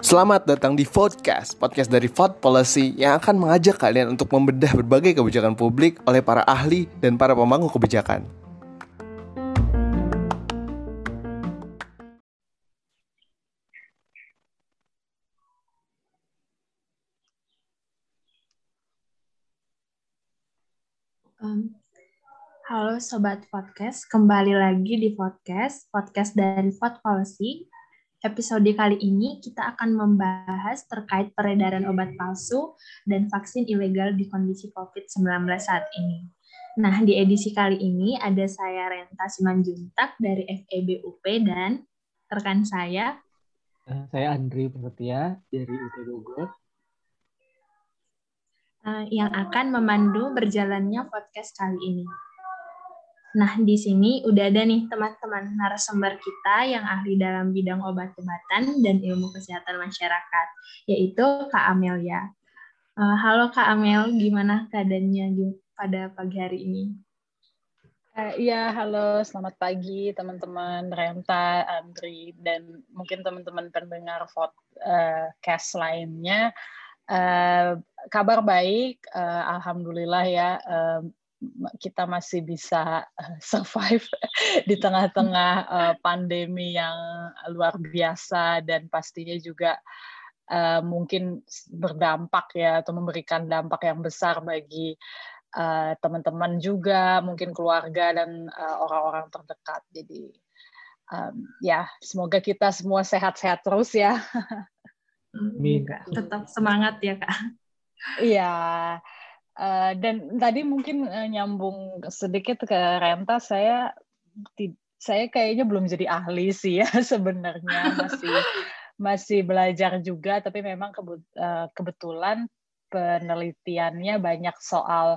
Selamat datang di Vodcast, podcast dari Vod Policy yang akan mengajak kalian untuk membedah berbagai kebijakan publik oleh para ahli dan para pemangku kebijakan. Sobat Podcast, kembali lagi di podcast, podcast dari Vod Policy episode kali ini kita akan membahas terkait peredaran obat palsu dan vaksin ilegal di kondisi COVID-19 saat ini. Nah, di edisi kali ini ada saya Renta Simanjuntak dari FEB UP dan rekan saya eh, saya Andri Prasetya dari UT Bogor eh, yang akan memandu berjalannya podcast kali ini. Nah, di sini udah ada nih teman-teman narasumber kita yang ahli dalam bidang obat-obatan dan ilmu kesehatan masyarakat, yaitu Kak Amelia. Uh, halo Kak Amel, gimana keadaannya pada pagi hari ini? Uh, halo, selamat pagi teman-teman Renta, Andri, dan mungkin teman-teman pendengar podcast uh, lainnya. Uh, kabar baik, uh, alhamdulillah ya. Uh, kita masih bisa eh, survive di tengah-tengah uh, pandemi yang luar biasa dan pastinya juga uh, mungkin berdampak ya atau memberikan dampak yang besar bagi teman-teman juga mungkin keluarga dan orang-orang terdekat jadi um, ya semoga kita semua sehat-sehat terus ya Amin. Tetap semangat ya kak. Iya. Uh, dan tadi mungkin uh, nyambung sedikit ke Renta, saya saya kayaknya belum jadi ahli sih ya sebenarnya masih masih belajar juga, tapi memang uh, kebetulan penelitiannya banyak soal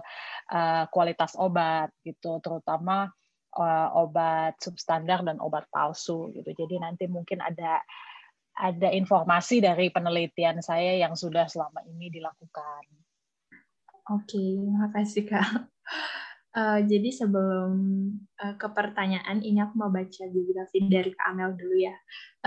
uh, kualitas obat gitu, terutama uh, obat substandar dan obat palsu gitu. Jadi nanti mungkin ada ada informasi dari penelitian saya yang sudah selama ini dilakukan. Oke, makasih Kak. Uh, jadi sebelum uh, ke pertanyaan ini aku mau baca biografi dari Kak Amel dulu ya.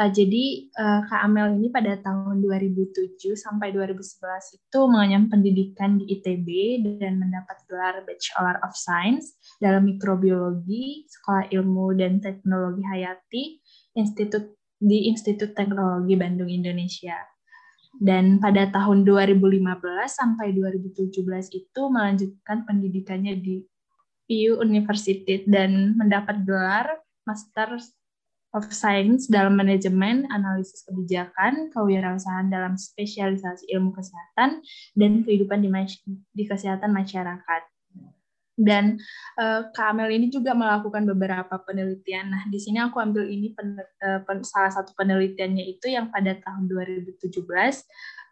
Uh, jadi uh, Kak Amel ini pada tahun 2007 sampai 2011 itu mengenyam pendidikan di ITB dan mendapat gelar Bachelor of Science dalam mikrobiologi, Sekolah Ilmu dan Teknologi Hayati, Institut di Institut Teknologi Bandung Indonesia. Dan pada tahun 2015 sampai 2017 itu melanjutkan pendidikannya di PU University dan mendapat gelar Master of Science dalam manajemen, analisis kebijakan, kewirausahaan dalam spesialisasi ilmu kesehatan, dan kehidupan di, di kesehatan masyarakat. Dan uh, Kak Amel ini juga melakukan beberapa penelitian. Nah, di sini aku ambil ini pen, uh, pen, salah satu penelitiannya itu yang pada tahun 2017 uh,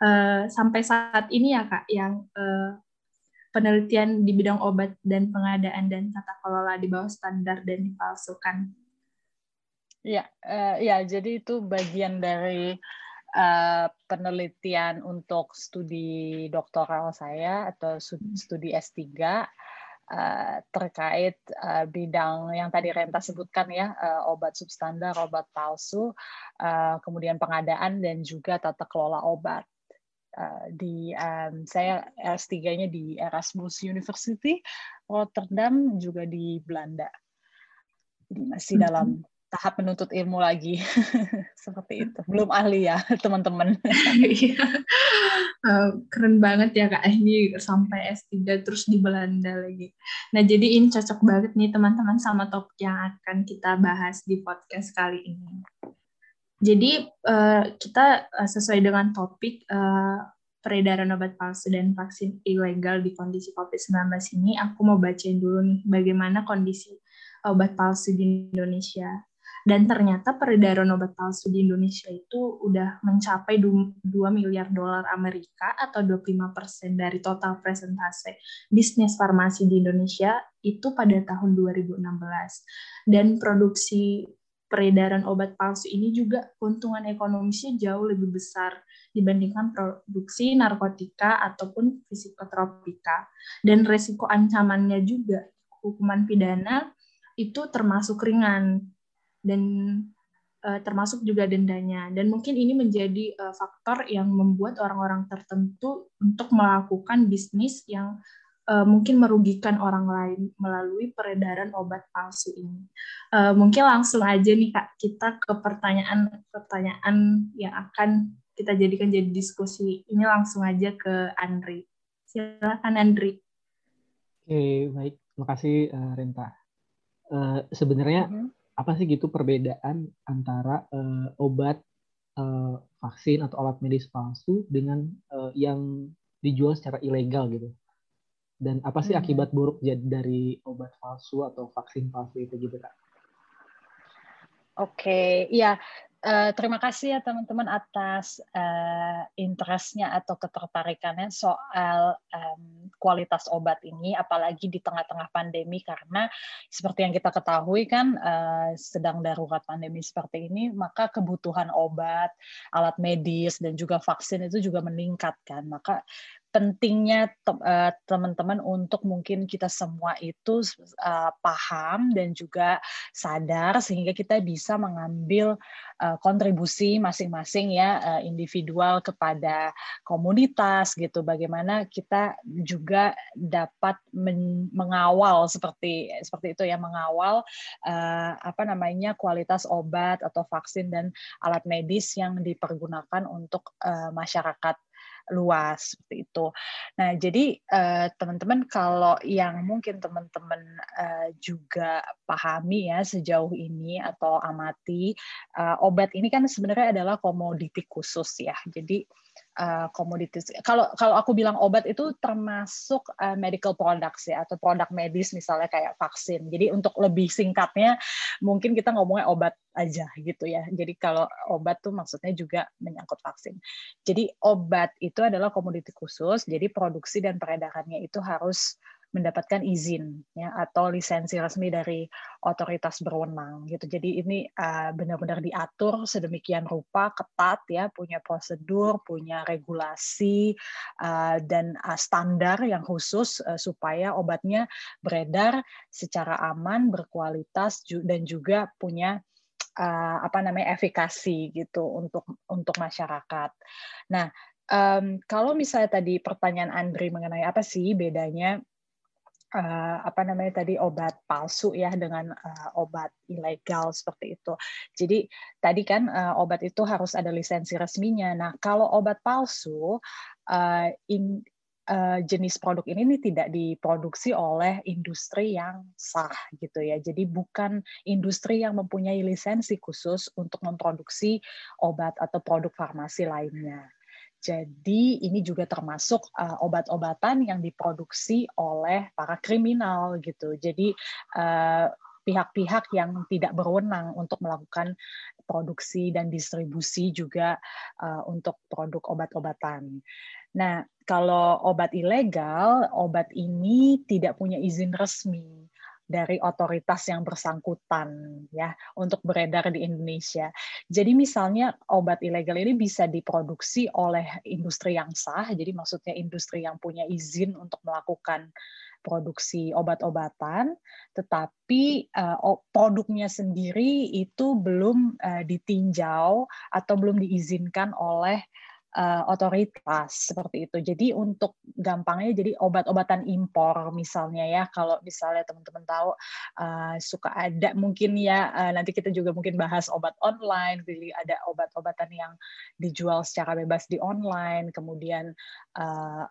eh, sampai saat ini ya Kak, yang uh, penelitian di bidang obat dan pengadaan dan tata kelola di bawah standar dan dipalsukan. Ya, uh, ya jadi itu bagian dari uh, penelitian untuk studi doktoral saya atau studi S3 uh, terkait uh, bidang yang tadi Renta sebutkan ya, uh, obat substandar, obat palsu, uh, kemudian pengadaan dan juga tata kelola obat. Uh, di um, saya S3-nya di Erasmus University Rotterdam juga di Belanda. Jadi masih dalam tahap menuntut ilmu lagi. Seperti itu. Belum ahli ya teman-teman. Uh, keren banget ya kak ini sampai S3 terus di Belanda lagi. Nah jadi ini cocok banget nih teman-teman sama topik yang akan kita bahas di podcast kali ini. Jadi uh, kita uh, sesuai dengan topik uh, peredaran obat palsu dan vaksin ilegal di kondisi COVID-19 ini, aku mau bacain dulu nih bagaimana kondisi obat palsu di Indonesia. Dan ternyata peredaran obat palsu di Indonesia itu udah mencapai 2 miliar dolar Amerika atau 25% dari total presentase bisnis farmasi di Indonesia itu pada tahun 2016. Dan produksi peredaran obat palsu ini juga keuntungan ekonomisnya jauh lebih besar dibandingkan produksi narkotika ataupun psikotropika. Dan resiko ancamannya juga hukuman pidana itu termasuk ringan dan uh, termasuk juga dendanya dan mungkin ini menjadi uh, faktor yang membuat orang-orang tertentu untuk melakukan bisnis yang uh, mungkin merugikan orang lain melalui peredaran obat palsu ini. Uh, mungkin langsung aja nih kak kita ke pertanyaan-pertanyaan yang akan kita jadikan jadi diskusi. Ini langsung aja ke Andri. Silakan Andri. Oke baik, terima kasih uh, Renta. Uh, sebenarnya mm -hmm. Apa sih gitu perbedaan antara uh, obat uh, vaksin atau alat medis palsu dengan uh, yang dijual secara ilegal gitu? dan apa sih hmm. akibat buruk dari obat palsu atau vaksin palsu itu gitu kak? Oke, okay. ya uh, terima kasih ya teman-teman atas uh, interestnya atau ketertarikannya soal um, kualitas obat ini, apalagi di tengah-tengah pandemi. Karena seperti yang kita ketahui kan uh, sedang darurat pandemi seperti ini, maka kebutuhan obat, alat medis dan juga vaksin itu juga meningkat kan, maka pentingnya eh, teman-teman untuk mungkin kita semua itu uh, paham dan juga sadar sehingga kita bisa mengambil uh, kontribusi masing-masing ya uh, individual kepada komunitas gitu. Bagaimana kita juga dapat mengawal seperti seperti itu ya mengawal uh, apa namanya kualitas obat atau vaksin dan alat medis yang dipergunakan untuk uh, masyarakat luas seperti itu. Nah, jadi eh, teman-teman uh, kalau yang mungkin teman-teman uh, juga pahami ya sejauh ini atau amati uh, obat ini kan sebenarnya adalah komoditi khusus ya. Jadi uh. Kalau kalau aku bilang obat itu termasuk uh, medical products ya atau produk medis misalnya kayak vaksin. Jadi untuk lebih singkatnya mungkin kita ngomongnya obat aja gitu ya. Jadi kalau obat tuh maksudnya juga menyangkut vaksin. Jadi obat itu adalah komoditi khusus. Jadi produksi dan peredarannya itu harus mendapatkan izin ya atau lisensi resmi dari otoritas berwenang gitu. Jadi ini uh, benar-benar diatur sedemikian rupa ketat ya, punya prosedur, punya regulasi uh, dan uh, standar yang khusus uh, supaya obatnya beredar secara aman, berkualitas dan juga punya uh, apa namanya efikasi gitu untuk untuk masyarakat. Nah, um, kalau misalnya tadi pertanyaan Andri mengenai apa sih bedanya uh, apa namanya tadi obat palsu ya dengan uh, obat ilegal seperti itu. Jadi tadi kan uh, obat itu harus ada lisensi resminya. Nah kalau obat palsu uh, in, uh, jenis produk ini, ini tidak diproduksi oleh industri yang sah gitu ya. Jadi bukan industri yang mempunyai lisensi khusus untuk memproduksi obat atau produk farmasi lainnya. Jadi ini juga termasuk uh, obat-obatan yang diproduksi oleh para kriminal gitu. Jadi pihak pihak-pihak yang tidak berwenang untuk melakukan produksi dan distribusi juga uh, untuk produk obat-obatan. Nah, kalau obat ilegal, obat ini tidak punya izin resmi dari otoritas yang bersangkutan ya untuk beredar di Indonesia. Jadi misalnya obat ilegal ini bisa diproduksi oleh industri yang sah, jadi maksudnya industri yang punya izin untuk melakukan produksi obat-obatan, tetapi uh, produknya sendiri itu belum uh, ditinjau atau belum diizinkan oleh uh, otoritas seperti itu. Jadi untuk gampangnya jadi obat-obatan impor misalnya ya kalau misalnya teman-teman tahu uh, suka ada mungkin ya uh, nanti kita juga mungkin bahas obat online jadi ada obat-obatan yang dijual secara bebas di online kemudian uh,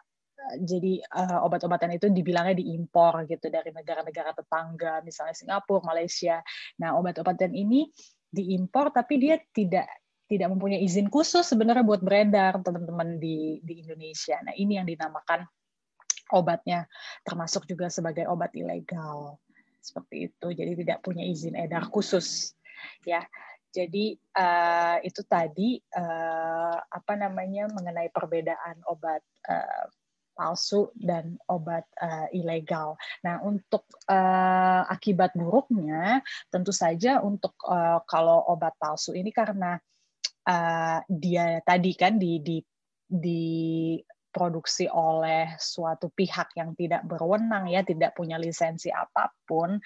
jadi uh, obat-obatan itu dibilangnya diimpor gitu dari negara-negara tetangga misalnya Singapura, Malaysia. Nah obat-obatan ini diimpor tapi dia tidak tidak mempunyai izin khusus sebenarnya buat beredar teman-teman di di Indonesia. Nah, ini yang dinamakan obatnya termasuk juga sebagai obat ilegal. Seperti itu. Jadi tidak punya izin edar khusus. Ya. Jadi uh, itu tadi uh, apa namanya mengenai perbedaan obat uh, palsu dan obat uh, ilegal. Nah, untuk uh, akibat buruknya, tentu saja untuk uh, kalau obat palsu ini karena uh, dia tadi kan di di di diproduksi oleh suatu pihak yang tidak berwenang ya, tidak punya lisensi apa pun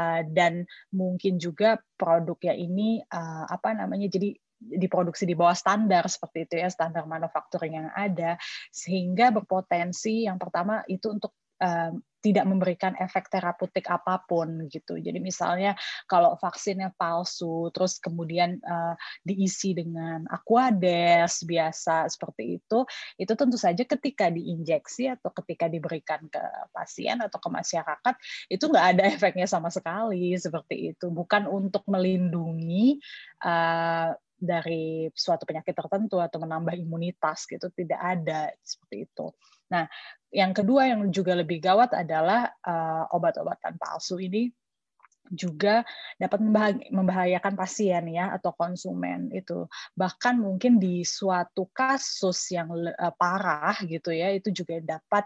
uh, dan mungkin juga produknya ini uh, apa namanya jadi diproduksi di bawah standar seperti itu ya standar manufacturing yang ada sehingga berpotensi yang pertama itu untuk um, tidak memberikan efek terapeutik apa pun gitu. Jadi misalnya kalau vaksinnya palsu, terus kemudian uh, diisi dengan aquades biasa seperti itu, itu tentu saja ketika diinjeksi atau ketika diberikan ke pasien atau ke masyarakat itu nggak ada efeknya sama sekali seperti itu. Bukan untuk melindungi uh, dari suatu penyakit tertentu atau menambah imunitas gitu tidak ada seperti itu. Nah, yang kedua yang juga lebih gawat adalah uh, obat-obatan palsu ini juga dapat membahayakan pasien ya atau konsumen itu. Bahkan mungkin di suatu kasus yang uh, parah gitu ya itu juga dapat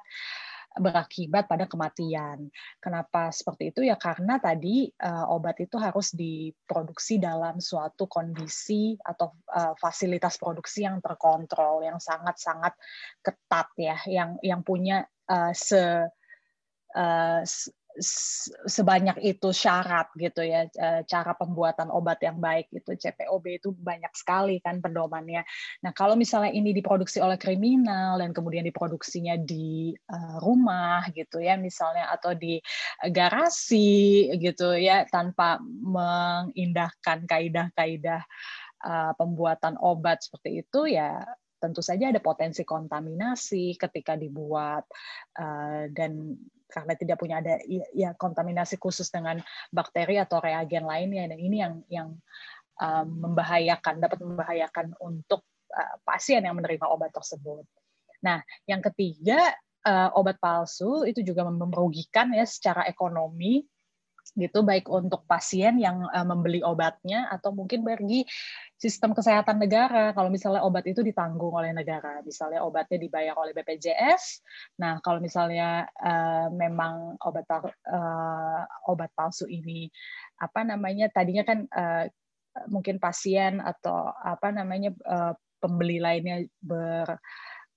berakibat pada kematian. Kenapa seperti itu? Ya karena tadi uh, obat itu harus diproduksi dalam suatu kondisi atau uh, fasilitas produksi yang terkontrol, yang sangat-sangat ketat ya, yang yang punya uh, se uh, sebanyak itu syarat gitu ya eh, cara pembuatan obat yang baik itu CPOB itu banyak sekali kan pedomannya. Nah kalau misalnya ini diproduksi oleh kriminal dan kemudian diproduksinya di eh, rumah gitu ya misalnya atau di garasi gitu ya tanpa mengindahkan kaidah-kaidah eh, pembuatan obat seperti itu ya tentu saja ada potensi kontaminasi ketika dibuat dan karena tidak punya ada ya kontaminasi khusus dengan bakteri atau reagen lainnya dan ini yang yang um, membahayakan dapat membahayakan untuk uh, pasien yang menerima obat tersebut. Nah, yang ketiga uh, obat palsu itu juga merugikan ya secara ekonomi gitu baik untuk pasien yang uh, membeli obatnya atau mungkin bagi sistem kesehatan negara. Kalau misalnya obat itu ditanggung oleh negara misalnya obatnya dibayar oleh BPJS nah kalau misalnya uh, memang obat uh, obat palsu ini apa namanya tadinya kan uh, mungkin pasien atau apa namanya uh, pembeli lainnya ber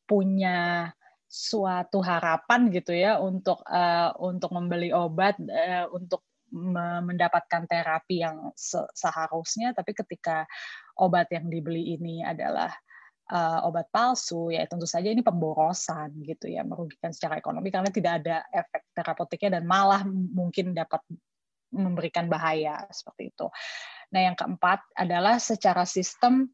punya suatu harapan gitu ya untuk uh, untuk membeli obat uh, untuk mendapatkan terapi yang seharusnya, tapi ketika obat yang dibeli ini adalah uh, obat palsu, ya tentu saja ini pemborosan gitu ya, merugikan secara ekonomi karena tidak ada efek terapeutiknya dan malah mungkin dapat memberikan bahaya seperti itu. Nah, yang keempat adalah secara sistem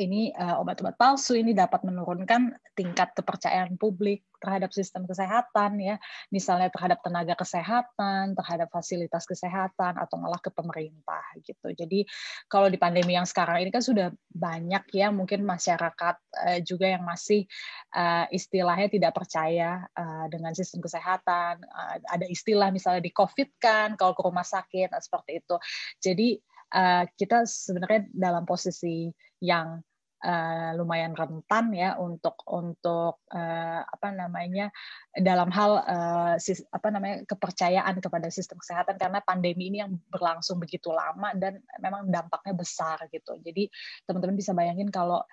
ini uh, obat-obat palsu ini dapat menurunkan tingkat kepercayaan publik terhadap sistem kesehatan ya. Misalnya terhadap tenaga kesehatan terhadap fasilitas kesehatan atau malah ke pemerintah gitu. Jadi kalau di pandemi yang sekarang ini kan sudah banyak ya. Mungkin masyarakat uh, juga yang masih uh, istilahnya tidak percaya uh, dengan sistem kesehatan. Uh, ada istilah misalnya di covid kan kalau ke rumah sakit nah, seperti itu. Jadi kita sebenarnya dalam posisi yang uh, lumayan rentan ya untuk untuk uh, apa namanya dalam hal uh, sis, apa namanya kepercayaan kepada sistem kesehatan karena pandemi ini yang berlangsung begitu lama dan memang dampaknya besar gitu. Jadi teman-teman bisa bayangin kalau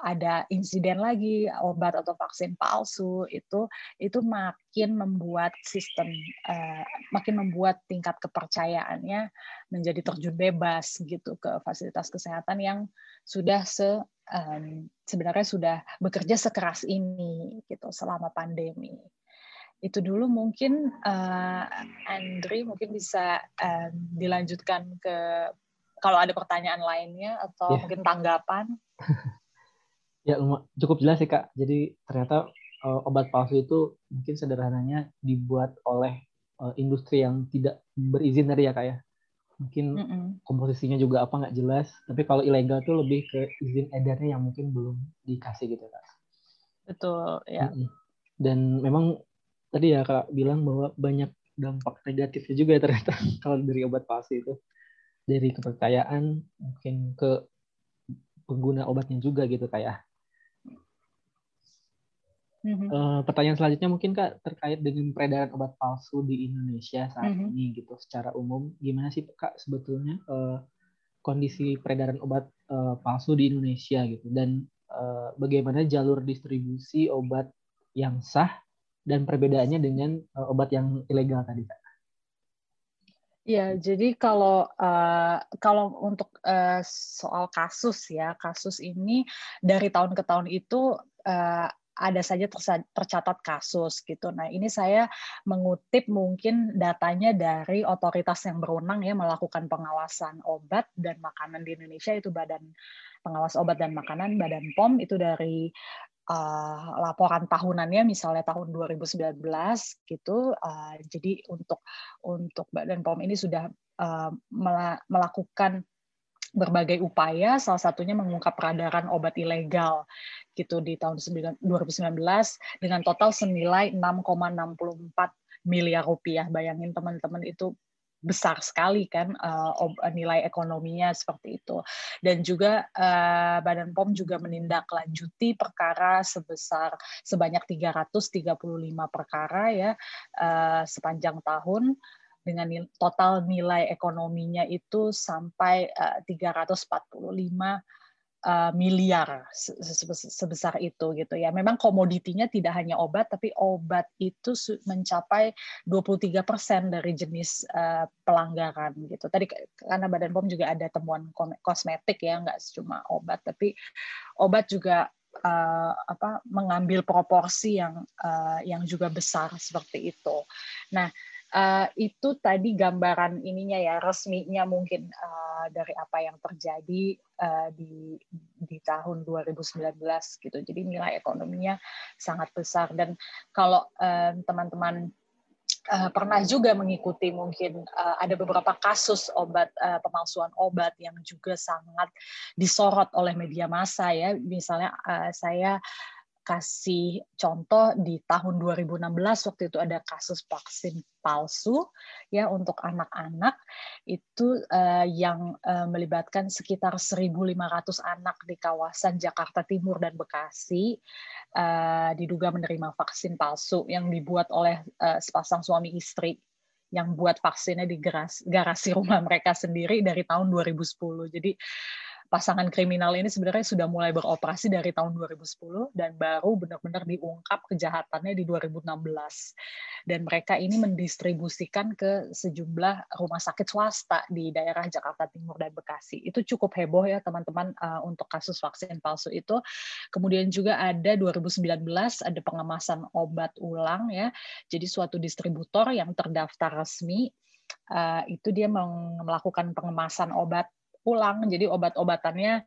ada insiden lagi obat atau vaksin palsu itu itu makin membuat sistem uh, makin membuat tingkat kepercayaannya menjadi terjun bebas gitu ke fasilitas kesehatan yang sudah se um, sebenarnya sudah bekerja sekeras ini gitu selama pandemi itu dulu mungkin uh, Andri mungkin bisa um, dilanjutkan ke kalau ada pertanyaan lainnya atau yeah. mungkin tanggapan Ya cukup jelas sih kak. Jadi ternyata uh, obat palsu itu mungkin sederhananya dibuat oleh uh, industri yang tidak berizin tadi ya kak ya. Mungkin mm -mm. komposisinya juga apa nggak jelas. Tapi kalau ilegal tuh lebih ke izin edarnya yang mungkin belum dikasih gitu kak. Betul ya. Mm -mm. Dan memang tadi ya kak bilang bahwa banyak dampak negatifnya juga ya ternyata kalau dari obat palsu itu dari kepercayaan mungkin ke pengguna obatnya juga gitu kayak Uh, pertanyaan selanjutnya mungkin kak terkait dengan peredaran obat palsu di Indonesia saat mm-hmm. ini gitu secara umum gimana sih kak sebetulnya uh, kondisi peredaran obat uh, palsu di Indonesia gitu dan uh, bagaimana jalur distribusi obat yang sah dan perbedaannya dengan uh, obat yang ilegal tadi Kak. Ya, jadi kalau uh, kalau untuk uh, soal kasus ya, kasus ini dari tahun ke tahun itu uh, ada saja tercatat kasus gitu. Nah, ini saya mengutip mungkin datanya dari otoritas yang berwenang ya melakukan pengawasan obat dan makanan di Indonesia itu Badan Pengawas Obat dan Makanan Badan POM itu dari uh, laporan tahunannya misalnya tahun 2019 gitu. Uh, jadi untuk untuk Badan POM ini sudah uh, melakukan berbagai upaya, salah satunya mengungkap peredaran obat ilegal gitu di tahun 2019 dengan total senilai 6,64 miliar rupiah. Bayangin teman-teman itu besar sekali kan uh, nilai ekonominya seperti itu dan juga uh, Badan POM juga menindaklanjuti perkara sebesar sebanyak 335 perkara ya uh, sepanjang tahun dengan total nilai ekonominya itu sampai uh, 345 uh, miliar sebesar itu gitu ya. Memang komoditinya tidak hanya obat tapi obat itu mencapai 23% dari jenis uh, pelanggaran gitu. Tadi karena Badan POM juga ada temuan kosmetik ya, nggak cuma obat tapi obat juga uh, apa mengambil proporsi yang uh, yang juga besar seperti itu. Nah, uh, itu tadi gambaran ininya ya resminya mungkin uh, dari apa yang terjadi uh, di di tahun 2019 gitu. Jadi nilai ekonominya sangat besar dan kalau teman-teman uh, pernah juga mengikuti mungkin uh, ada beberapa kasus obat uh, pemalsuan obat yang juga sangat disorot oleh media massa ya. Misalnya uh, saya kasih contoh di tahun 2016 waktu itu ada kasus vaksin palsu ya untuk anak-anak itu uh, yang uh, melibatkan sekitar 1.500 anak di kawasan Jakarta Timur dan Bekasi uh, diduga menerima vaksin palsu yang dibuat oleh uh, sepasang suami istri yang buat vaksinnya di garasi rumah mereka sendiri dari tahun 2010. Jadi pasangan kriminal ini sebenarnya sudah mulai beroperasi dari tahun 2010 dan baru benar-benar diungkap kejahatannya di 2016. Dan mereka ini mendistribusikan ke sejumlah rumah sakit swasta di daerah Jakarta Timur dan Bekasi. Itu cukup heboh ya teman-teman uh, untuk kasus vaksin palsu itu. Kemudian juga ada 2019 ada pengemasan obat ulang ya. Jadi suatu distributor yang terdaftar resmi uh, itu dia melakukan pengemasan obat ulang jadi obat-obatannya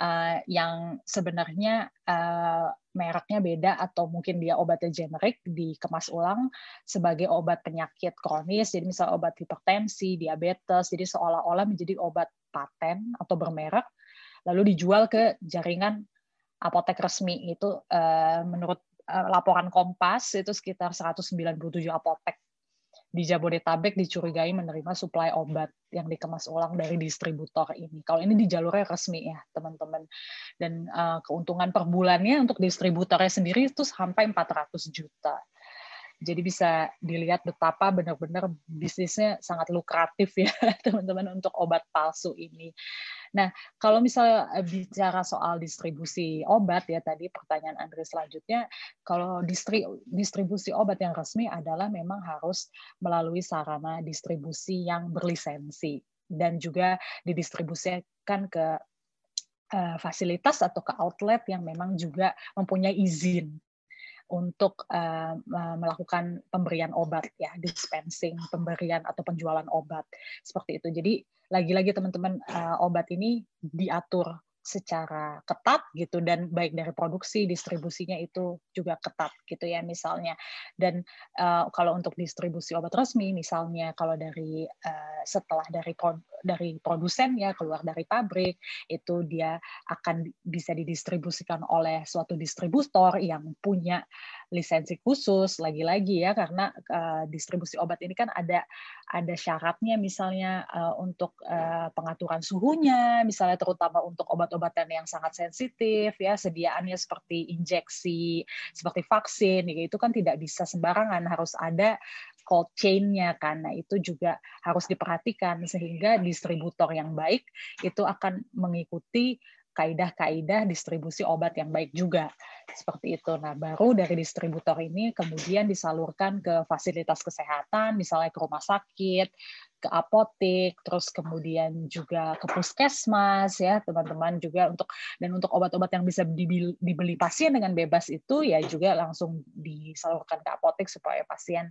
uh, yang sebenarnya uh, mereknya beda atau mungkin dia obatnya generik dikemas ulang sebagai obat penyakit kronis. Jadi misal obat hipertensi diabetes jadi seolah-olah menjadi obat paten atau bermerek lalu dijual ke jaringan apotek resmi. Itu uh, menurut laporan Kompas itu sekitar 197 apotek di Jabodetabek dicurigai menerima suplai obat yang dikemas ulang dari distributor ini. Kalau ini di jalurnya resmi ya, teman-teman. Dan uh, keuntungan per bulannya untuk distributornya sendiri itu sampai 400 juta. Jadi bisa dilihat betapa benar-benar bisnisnya sangat lukratif ya teman-teman untuk obat palsu ini. Nah, kalau misalnya eh, bicara soal distribusi obat ya tadi pertanyaan Andre selanjutnya, kalau distri, distribusi obat yang resmi adalah memang harus melalui sarana distribusi yang berlisensi dan juga didistribusikan ke eh, fasilitas atau ke outlet yang memang juga mempunyai izin untuk uh, melakukan pemberian obat ya dispensing pemberian atau penjualan obat seperti itu. Jadi lagi-lagi teman-teman uh, obat ini diatur secara ketat gitu dan baik dari produksi distribusinya itu juga ketat gitu ya misalnya. Dan uh, kalau untuk distribusi obat resmi misalnya kalau dari uh, setelah dari dari produsen ya keluar dari pabrik itu dia akan bisa didistribusikan oleh suatu distributor yang punya lisensi khusus lagi-lagi ya karena uh, distribusi obat ini kan ada ada syaratnya misalnya uh, untuk uh, pengaturan suhunya misalnya terutama untuk obat-obatan yang sangat sensitif ya sediaannya seperti injeksi seperti vaksin ya, itu kan tidak bisa sembarangan harus ada cold chain-nya kan. Nah itu juga harus diperhatikan sehingga distributor yang baik itu akan mengikuti kaidah-kaidah distribusi obat yang baik juga seperti itu. Nah, baru dari distributor ini kemudian disalurkan ke fasilitas kesehatan, misalnya ke rumah sakit, ke apotek, terus kemudian juga ke puskesmas ya, teman-teman juga untuk dan untuk obat-obat yang bisa dibeli pasien dengan bebas itu ya juga langsung disalurkan ke apotek supaya pasien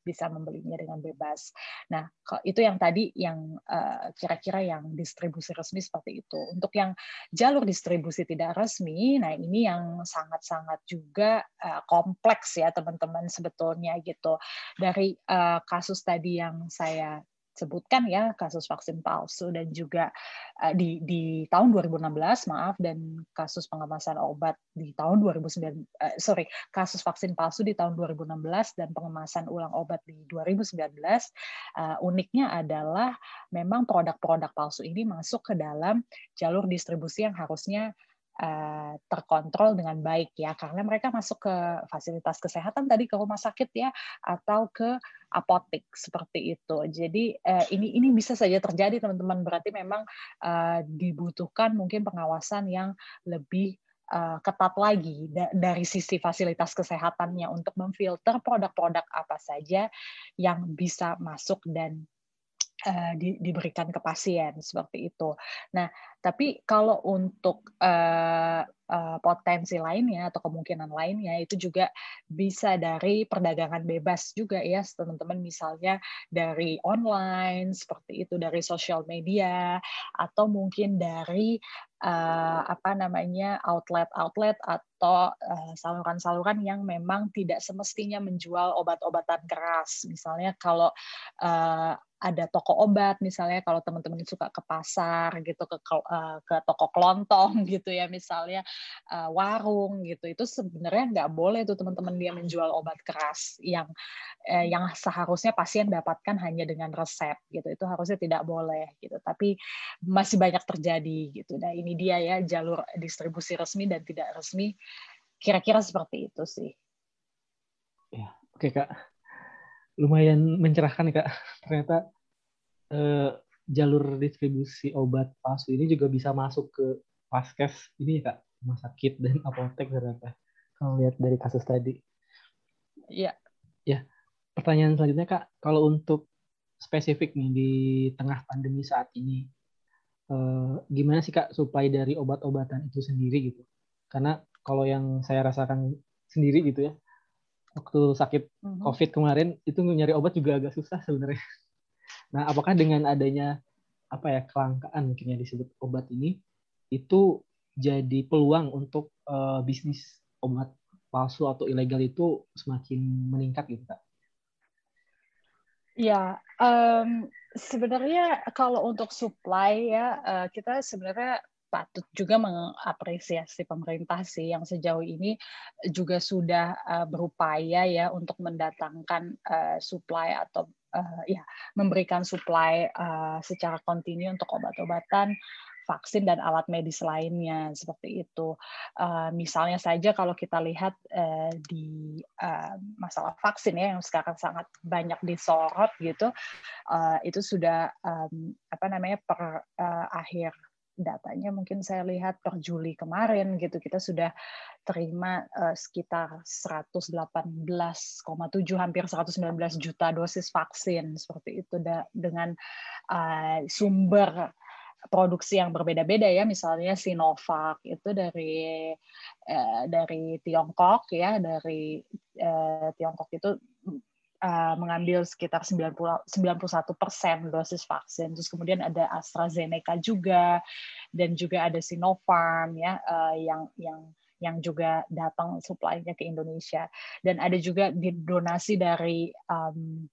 bisa membelinya dengan bebas. Nah, itu yang tadi yang eh, kira-kira yang distribusi resmi seperti itu. Untuk yang jalur distribusi tidak resmi, nah ini yang sangat-sangat juga eh, kompleks ya teman-teman sebetulnya gitu. Dari eh, kasus tadi yang saya sebutkan ya kasus vaksin palsu dan juga uh, di di tahun 2016 maaf dan kasus pengemasan obat di tahun 2009 uh, eh, sorry kasus vaksin palsu di tahun 2016 dan pengemasan ulang obat di 2019 uh, uniknya adalah memang produk-produk palsu ini masuk ke dalam jalur distribusi yang harusnya Eh, terkontrol dengan baik ya karena mereka masuk ke fasilitas kesehatan tadi ke rumah sakit ya atau ke apotek seperti itu. Jadi eh, ini ini bisa saja terjadi teman-teman berarti memang eh, dibutuhkan mungkin pengawasan yang lebih ketat lagi dari sisi fasilitas kesehatannya untuk memfilter produk-produk apa saja yang bisa masuk dan uh, di, diberikan ke pasien seperti itu. Nah, tapi kalau untuk uh, potensi lainnya atau kemungkinan lainnya itu juga bisa dari perdagangan bebas juga ya, teman-teman misalnya dari online seperti itu, dari sosial media atau mungkin dari uh, apa namanya outlet-outlet atau saluran-saluran uh, yang memang tidak semestinya menjual obat-obatan keras. Misalnya kalau uh, ada toko obat misalnya kalau teman-teman suka ke pasar gitu ke uh, ke toko kelontong gitu ya misalnya uh, warung gitu itu sebenarnya nggak boleh tuh teman-teman dia menjual obat keras yang uh, yang seharusnya pasien dapatkan hanya dengan resep gitu itu harusnya tidak boleh gitu tapi masih banyak terjadi gitu. Nah ini dia ya jalur distribusi resmi dan tidak resmi kira-kira seperti itu sih. Ya oke kak lumayan mencerahkan kak. Ternyata eh, jalur distribusi obat palsu ini juga bisa masuk ke paskes ini ya kak. Rumah sakit dan apotek ternyata kalau lihat dari kasus tadi. Iya. Ya pertanyaan selanjutnya kak. Kalau untuk spesifik nih di tengah pandemi saat ini eh, gimana sih kak supply dari obat-obatan itu sendiri gitu? Karena kalau yang saya rasakan sendiri gitu ya waktu sakit mm-hmm. COVID kemarin itu nyari obat juga agak susah sebenarnya. Nah, apakah dengan adanya apa ya kelangkaan mungkin yang disebut obat ini itu jadi peluang untuk uh, bisnis obat palsu atau ilegal itu semakin meningkat gitu kak? Ya, um, sebenarnya kalau untuk supply ya uh, kita sebenarnya patut juga mengapresiasi pemerintah sih yang sejauh ini juga sudah uh, berupaya ya untuk mendatangkan uh, supply atau uh, ya memberikan supply uh, secara kontinu untuk obat-obatan vaksin dan alat medis lainnya seperti itu. Uh, misalnya saja kalau kita lihat uh, di uh, masalah vaksin ya yang sekarang sangat banyak disorot gitu, uh, itu sudah um, apa namanya per uh, akhir datanya mungkin saya lihat per Juli kemarin gitu kita sudah terima uh, sekitar 118,7 hampir 119 juta dosis vaksin seperti itu da, dengan uh, sumber produksi yang berbeda-beda ya misalnya Sinovac itu dari uh, dari Tiongkok ya dari uh, Tiongkok itu uh, mengambil sekitar 90, 91 persen dosis vaksin. Terus kemudian ada AstraZeneca juga, dan juga ada Sinopharm ya uh, yang yang yang juga datang supply-nya ke Indonesia. Dan ada juga donasi dari um,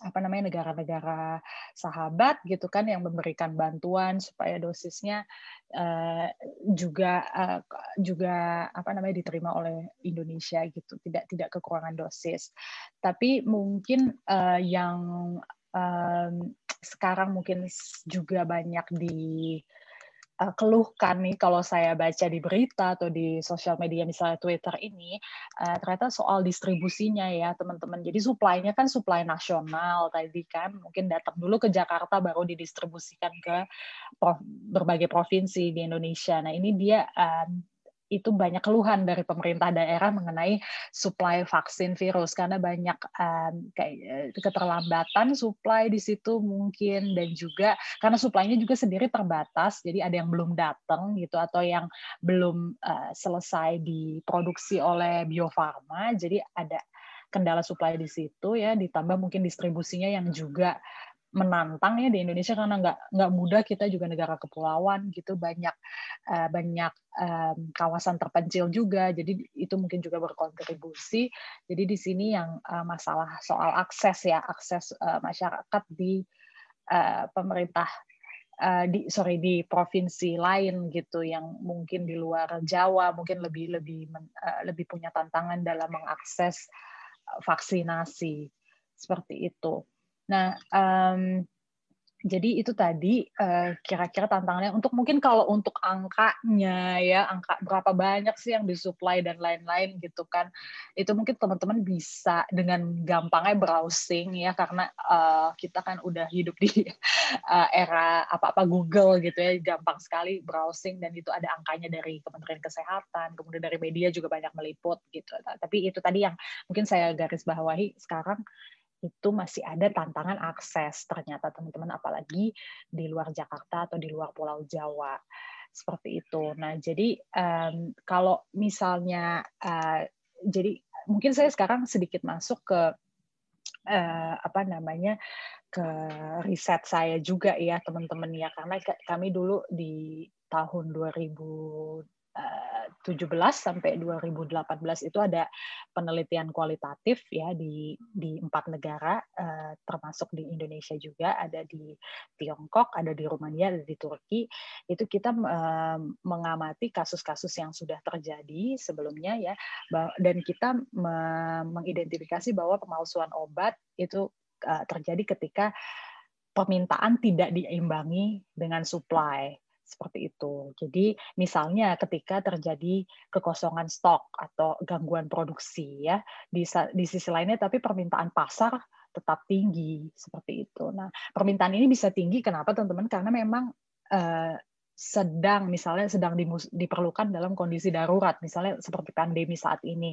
apa namanya negara-negara sahabat gitu kan yang memberikan bantuan supaya dosisnya uh, juga uh, juga apa namanya diterima oleh Indonesia gitu. Tidak tidak kekurangan dosis. Tapi mungkin uh, yang um, sekarang mungkin juga banyak di uh, keluhkan nih kalau saya baca di berita atau di sosial media misalnya Twitter ini uh, ternyata soal distribusinya ya teman-teman. Jadi supply-nya kan supply nasional tadi kan mungkin datang dulu ke Jakarta baru didistribusikan ke berbagai provinsi di Indonesia. Nah ini dia um, itu banyak keluhan dari pemerintah daerah mengenai supply vaksin virus. Karena banyak um, kayak keterlambatan supply di situ mungkin dan juga karena supply-nya juga sendiri terbatas jadi ada yang belum datang gitu atau yang belum uh, selesai diproduksi oleh Bio Farma jadi ada kendala supply di situ ya ditambah mungkin distribusinya yang juga menantang ya di Indonesia karena nggak nggak mudah kita juga negara kepulauan gitu banyak uh, banyak um, kawasan terpencil juga. Jadi itu mungkin juga berkontribusi. Jadi di sini yang uh, masalah soal akses ya akses uh, masyarakat di uh, pemerintah uh, di sorry di provinsi lain gitu yang mungkin di luar Jawa mungkin lebih lebih uh, lebih punya tantangan dalam mengakses vaksinasi. Seperti itu. Nah, um, jadi itu tadi uh, kira-kira tantangannya untuk mungkin kalau untuk angkanya ya angka berapa banyak sih yang disuplai dan lain-lain gitu kan itu mungkin teman-teman bisa dengan gampangnya browsing ya karena uh, kita kan udah hidup di uh, era apa-apa Google gitu ya gampang sekali browsing dan itu ada angkanya dari Kementerian Kesehatan kemudian dari media juga banyak meliput gitu. Tapi itu tadi yang mungkin saya garis bawahi sekarang itu masih ada tantangan akses ternyata teman-teman apalagi di luar Jakarta atau di luar Pulau Jawa seperti itu. Nah jadi um, kalau misalnya uh, jadi mungkin saya sekarang sedikit masuk ke uh, apa namanya ke riset saya juga ya teman-teman ya karena kami dulu di tahun 2000 17 sampai 2018 itu ada penelitian kualitatif ya di di empat negara uh, termasuk di Indonesia juga ada di Tiongkok ada di Rumania ada di Turki. Itu kita uh, mengamati kasus-kasus yang sudah terjadi sebelumnya ya dan kita mengidentifikasi bahwa pemalsuan obat itu uh, terjadi ketika permintaan tidak diimbangi dengan supply seperti itu. Jadi misalnya ketika terjadi kekosongan stok atau gangguan produksi ya di di sisi lainnya tapi permintaan pasar tetap tinggi seperti itu. Nah, permintaan ini bisa tinggi kenapa teman-teman? Karena memang eh, sedang misalnya sedang diperlukan dalam kondisi darurat misalnya seperti pandemi saat ini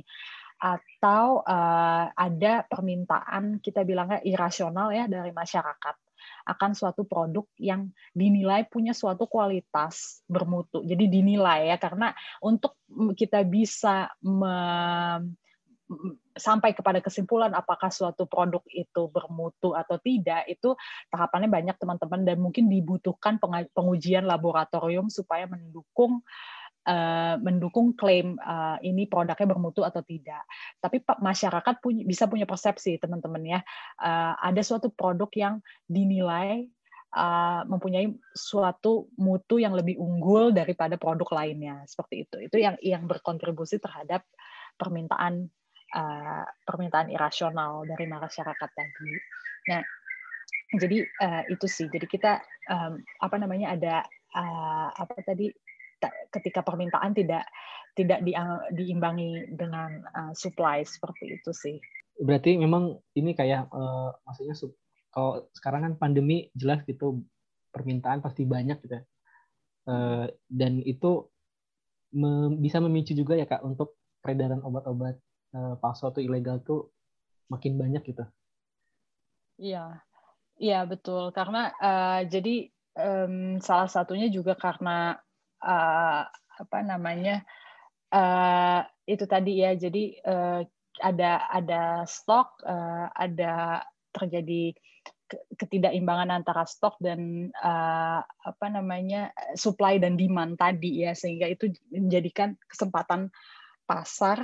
atau uh, ada permintaan kita bilangnya irasional ya dari masyarakat akan suatu produk yang dinilai punya suatu kualitas bermutu. Jadi dinilai ya karena untuk kita bisa me, sampai kepada kesimpulan apakah suatu produk itu bermutu atau tidak itu tahapannya banyak teman-teman dan mungkin dibutuhkan pengujian laboratorium supaya mendukung uh, mendukung klaim uh, ini produknya bermutu atau tidak. Tapi masyarakat punya, bisa punya persepsi teman-teman ya. Uh, ada suatu produk yang dinilai uh, mempunyai suatu mutu yang lebih unggul daripada produk lainnya seperti itu. Itu yang yang berkontribusi terhadap permintaan uh, permintaan irasional dari masyarakat tadi. Nah, jadi uh, itu sih. Jadi kita um, apa namanya ada uh, apa tadi ketika permintaan tidak tidak di, diimbangi dengan uh, supply seperti itu sih. Berarti memang ini kayak uh, maksudnya kalau sekarang kan pandemi jelas gitu permintaan pasti banyak gitu. Uh, dan itu me bisa memicu juga ya kak untuk peredaran obat-obat uh, palsu atau ilegal tuh makin banyak gitu. Iya, iya betul karena uh, jadi um, salah satunya juga karena uh, apa namanya uh, itu tadi ya. Jadi uh, ada ada stok uh, ada terjadi ketidakimbangan antara stok dan uh, apa namanya supply dan demand tadi ya. Sehingga itu menjadikan kesempatan pasar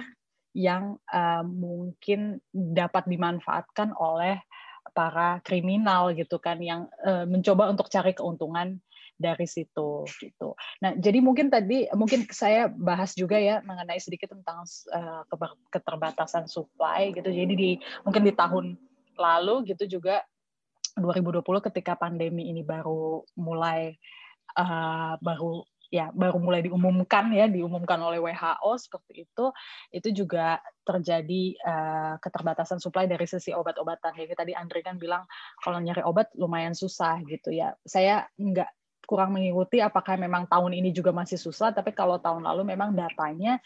yang uh, mungkin dapat dimanfaatkan oleh para kriminal gitu kan yang uh, mencoba untuk cari keuntungan dari situ gitu. Nah, jadi mungkin tadi mungkin saya bahas juga ya mengenai sedikit tentang uh, keterbatasan supply gitu. Jadi di mungkin di tahun lalu gitu juga 2020 ketika pandemi ini baru mulai uh, baru ya baru mulai diumumkan ya diumumkan oleh WHO seperti itu itu juga terjadi uh, keterbatasan suplai dari sisi obat-obatan ya tadi Andre kan bilang kalau nyari obat lumayan susah gitu ya saya nggak kurang mengikuti apakah memang tahun ini juga masih susah tapi kalau tahun lalu memang datanya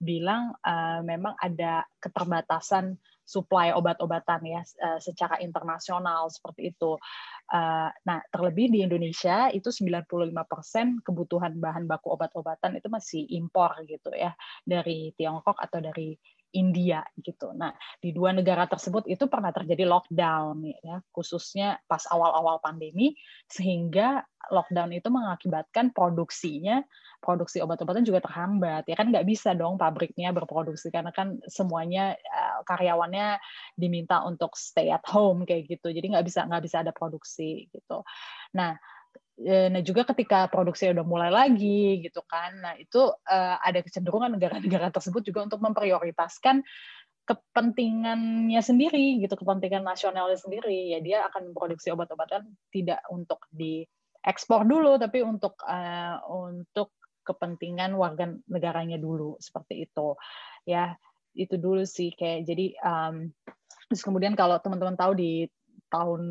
bilang uh, memang ada keterbatasan supply obat-obatan ya uh, secara internasional seperti itu. Uh, nah, terlebih di Indonesia itu 95% kebutuhan bahan baku obat-obatan itu masih impor gitu ya dari Tiongkok atau dari India gitu. Nah, di dua negara tersebut itu pernah terjadi lockdown ya, khususnya pas awal-awal pandemi sehingga lockdown itu mengakibatkan produksinya produksi obat-obatan juga terhambat. Ya kan nggak bisa dong pabriknya berproduksi karena kan semuanya eh, karyawannya diminta untuk stay at home kayak gitu. Jadi nggak bisa nggak bisa ada produksi gitu. Nah nah juga ketika produksi udah mulai lagi gitu kan, nah itu uh, ada kecenderungan negara-negara tersebut juga untuk memprioritaskan kepentingannya sendiri gitu, kepentingan nasionalnya sendiri. Ya dia akan memproduksi obat-obatan tidak untuk diekspor dulu, tapi untuk uh, untuk kepentingan warga negaranya dulu seperti itu. Ya itu dulu sih kayak jadi um, terus kemudian kalau teman-teman tahu di tahun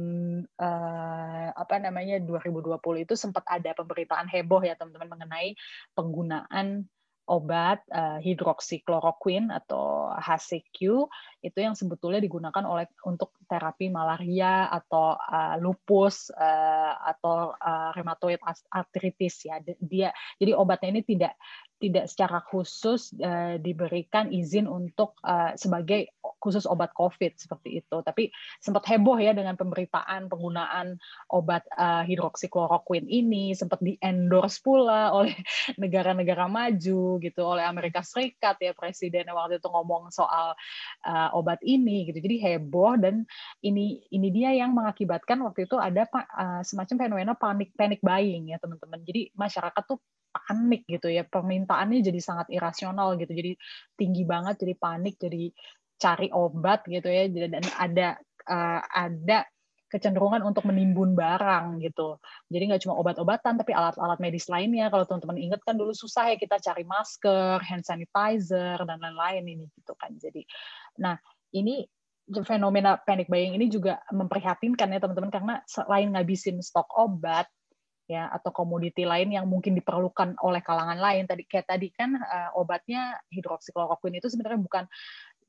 uh, apa namanya 2020 itu sempat ada pemberitaan heboh ya teman-teman mengenai penggunaan obat uh, hidroksikloroquine atau HCQ itu yang sebetulnya digunakan oleh untuk terapi malaria atau uh, lupus uh, atau uh, rheumatoid arthritis ya dia jadi obatnya ini tidak tidak secara khusus diberikan izin untuk sebagai khusus obat COVID seperti itu. Tapi sempat heboh ya dengan pemberitaan penggunaan obat hidroksikloroquine ini, sempat di endorse pula oleh negara-negara maju gitu, oleh Amerika Serikat ya presiden waktu itu ngomong soal uh, obat ini gitu. Jadi heboh dan ini ini dia yang mengakibatkan waktu itu ada uh, semacam fenomena panik panic buying ya teman-teman. Jadi masyarakat tuh panik gitu ya permintaannya jadi sangat irasional gitu jadi tinggi banget jadi panik jadi cari obat gitu ya dan ada uh, ada kecenderungan untuk menimbun barang gitu. Jadi nggak cuma obat-obatan tapi alat-alat medis lainnya. Kalau teman-teman ingat kan dulu susah ya kita cari masker, hand sanitizer dan lain-lain ini gitu kan. Jadi nah, ini fenomena panic buying ini juga memprihatinkan ya teman-teman karena selain ngabisin stok obat, ya atau komoditi lain yang mungkin diperlukan oleh kalangan lain tadi kayak tadi kan uh, obatnya hidroksikloroquine itu sebenarnya bukan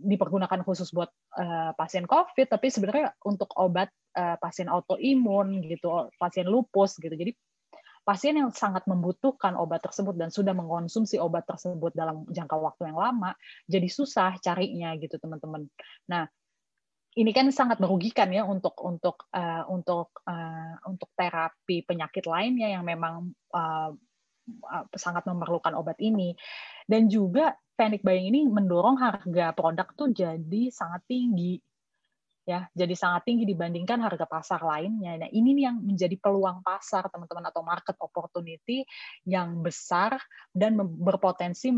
dipergunakan khusus buat uh, pasien COVID tapi sebenarnya untuk obat uh, pasien autoimun gitu pasien lupus gitu. Jadi pasien yang sangat membutuhkan obat tersebut dan sudah mengkonsumsi obat tersebut dalam jangka waktu yang lama jadi susah carinya gitu teman-teman. Nah ini kan sangat merugikan ya untuk untuk uh, untuk uh, untuk terapi penyakit lainnya yang memang uh, sangat memerlukan obat ini. Dan juga panic buying ini mendorong harga produk tuh jadi sangat tinggi ya. Jadi sangat tinggi dibandingkan harga pasar lainnya. Nah ini yang menjadi peluang pasar teman-teman atau market opportunity yang besar dan berpotensi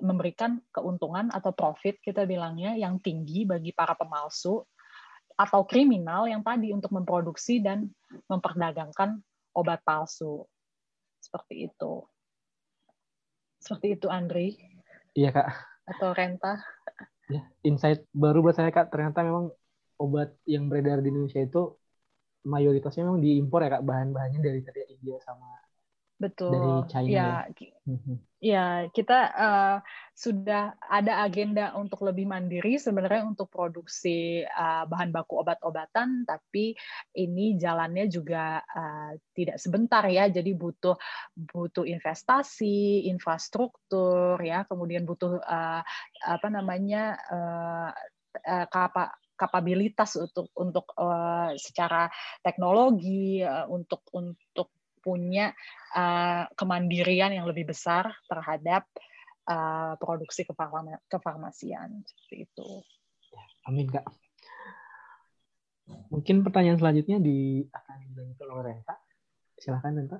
memberikan keuntungan atau profit kita bilangnya yang tinggi bagi para pemalsu atau kriminal yang tadi untuk memproduksi dan memperdagangkan obat palsu seperti itu. Seperti itu Andri. Iya kak. Atau Renta. Ya, insight baru buat saya kak. Ternyata memang obat yang beredar di Indonesia itu mayoritasnya memang diimpor ya kak bahan-bahannya dari tadi India sama Betul. dari China. Ya, mhm. ya kita uh, sudah ada agenda untuk lebih mandiri sebenarnya untuk produksi uh, bahan baku obat-obatan, tapi ini jalannya juga uh, tidak sebentar ya. Jadi butuh butuh investasi, infrastruktur ya, kemudian butuh uh, apa namanya uh, uh, kapa kapabilitas untuk untuk uh, secara teknologi uh, untuk untuk punya uh, kemandirian yang lebih besar terhadap uh, produksi kefarma kefarmasian seperti itu. Amin kak. Mungkin pertanyaan selanjutnya di akan dilanjutkan oleh Renta. Silahkan Renta.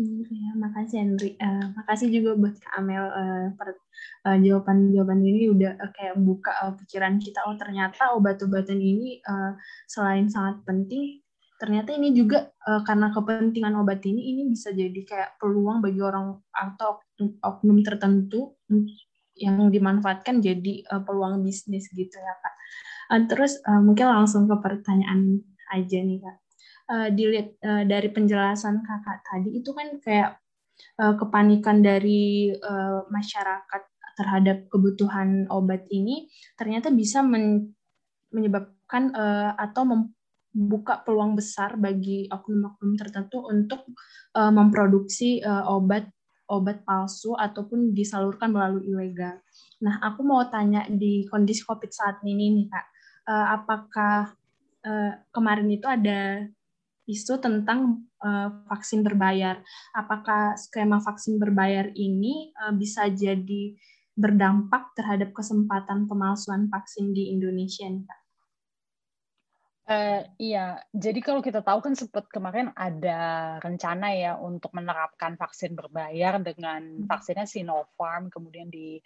Ya, makasih Henry. Uh, makasih juga buat Kak Amel uh, per, uh, jawaban-jawaban ini udah uh, kayak buka uh, pikiran kita. Oh ternyata obat-obatan ini uh, selain sangat penting, ternyata ini juga uh, karena kepentingan obat ini ini bisa jadi kayak peluang bagi orang atau oknum tertentu yang dimanfaatkan jadi uh, peluang bisnis gitu ya kak. Uh, terus uh, mungkin langsung ke pertanyaan aja nih kak. Uh, dilihat uh, dari penjelasan kakak tadi itu kan kayak uh, kepanikan dari uh, masyarakat terhadap kebutuhan obat ini ternyata bisa men menyebabkan uh, atau buka peluang besar bagi oknum-oknum tertentu untuk uh, memproduksi uh, obat obat palsu ataupun disalurkan melalui ilegal. Nah, aku mau tanya di kondisi COVID saat ini nih kak, uh, apakah uh, kemarin itu ada isu tentang uh, vaksin berbayar? Apakah skema vaksin berbayar ini uh, bisa jadi berdampak terhadap kesempatan pemalsuan vaksin di Indonesia nih kak? Uh, iya, jadi kalau kita tahu kan sempat kemarin ada rencana ya untuk menerapkan vaksin berbayar dengan hmm. vaksinnya Sinopharm kemudian di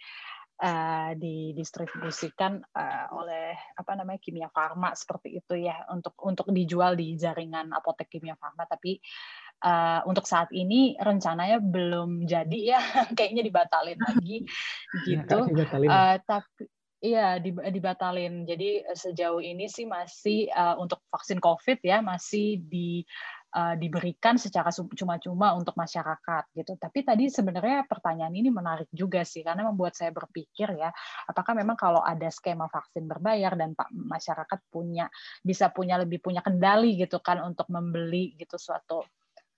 uh, didistribusikan uh, oleh apa namanya kimia farma seperti itu ya untuk untuk dijual di jaringan apotek kimia farma tapi uh, untuk saat ini rencananya belum jadi ya kayaknya dibatalin lagi iya, gitu. ya, uh, tapi Iya, dibatalin. Jadi eh, sejauh ini sih masih uh, untuk vaksin COVID ya masih di uh, diberikan secara cuma-cuma untuk masyarakat gitu. Tapi tadi sebenarnya pertanyaan ini menarik juga sih karena membuat saya berpikir ya, apakah memang kalau ada skema vaksin berbayar dan Pak masyarakat punya bisa punya lebih punya kendali gitu kan untuk membeli gitu suatu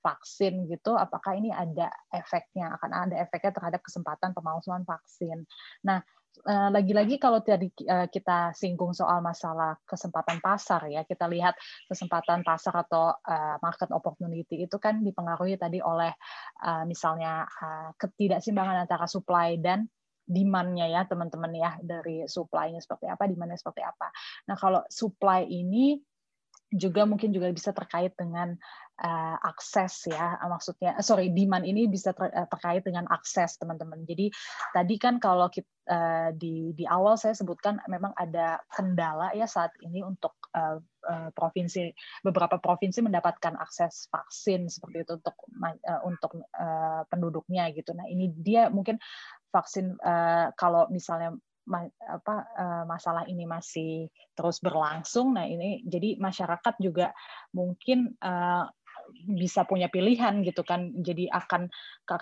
vaksin gitu, apakah ini ada efeknya akan ada efeknya terhadap kesempatan pemalsuan vaksin. Nah, Eh, lagi-lagi kalau tadi eh, kita singgung soal masalah kesempatan pasar ya, kita lihat kesempatan pasar atau eh, market opportunity itu kan dipengaruhi tadi oleh misalnya ketidakseimbangan antara supply dan demand-nya ya teman-teman ya dari supply-nya seperti apa, demand-nya seperti apa. Nah kalau supply ini juga mungkin juga bisa terkait dengan uh, akses ya maksudnya sorry demand ini bisa ter, uh, terkait dengan akses teman-teman jadi tadi kan kalau kita uh, di di awal saya sebutkan memang ada kendala ya saat ini untuk uh, uh, provinsi beberapa provinsi mendapatkan akses vaksin seperti itu untuk uh, untuk uh, penduduknya gitu nah ini dia mungkin vaksin uh, kalau misalnya apa eh, masalah ini masih terus berlangsung. Nah, ini jadi masyarakat juga mungkin eh, bisa punya pilihan gitu kan. Jadi akan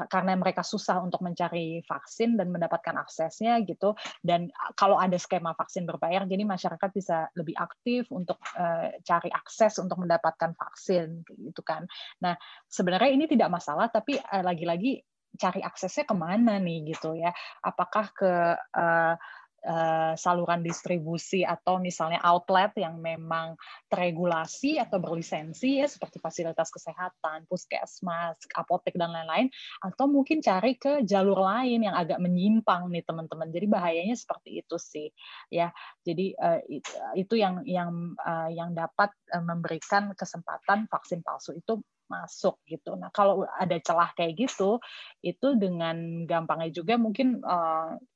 karena mereka susah untuk mencari vaksin dan mendapatkan aksesnya gitu. Dan kalau ada skema vaksin berbayar, jadi masyarakat bisa lebih aktif untuk uh, cari akses untuk mendapatkan vaksin gitu kan. Nah sebenarnya ini tidak masalah, tapi lagi-lagi cari aksesnya ke mana nih gitu ya apakah ke uh, uh, saluran distribusi atau misalnya outlet yang memang terregulasi atau berlisensi ya seperti fasilitas kesehatan, puskesmas, apotek dan lain-lain atau mungkin cari ke jalur lain yang agak menyimpang nih teman-teman. Jadi bahayanya seperti itu sih ya. Jadi uh, itu yang yang uh, yang dapat memberikan kesempatan vaksin palsu itu masuk gitu. Nah, kalau ada celah kayak gitu, itu dengan gampangnya juga mungkin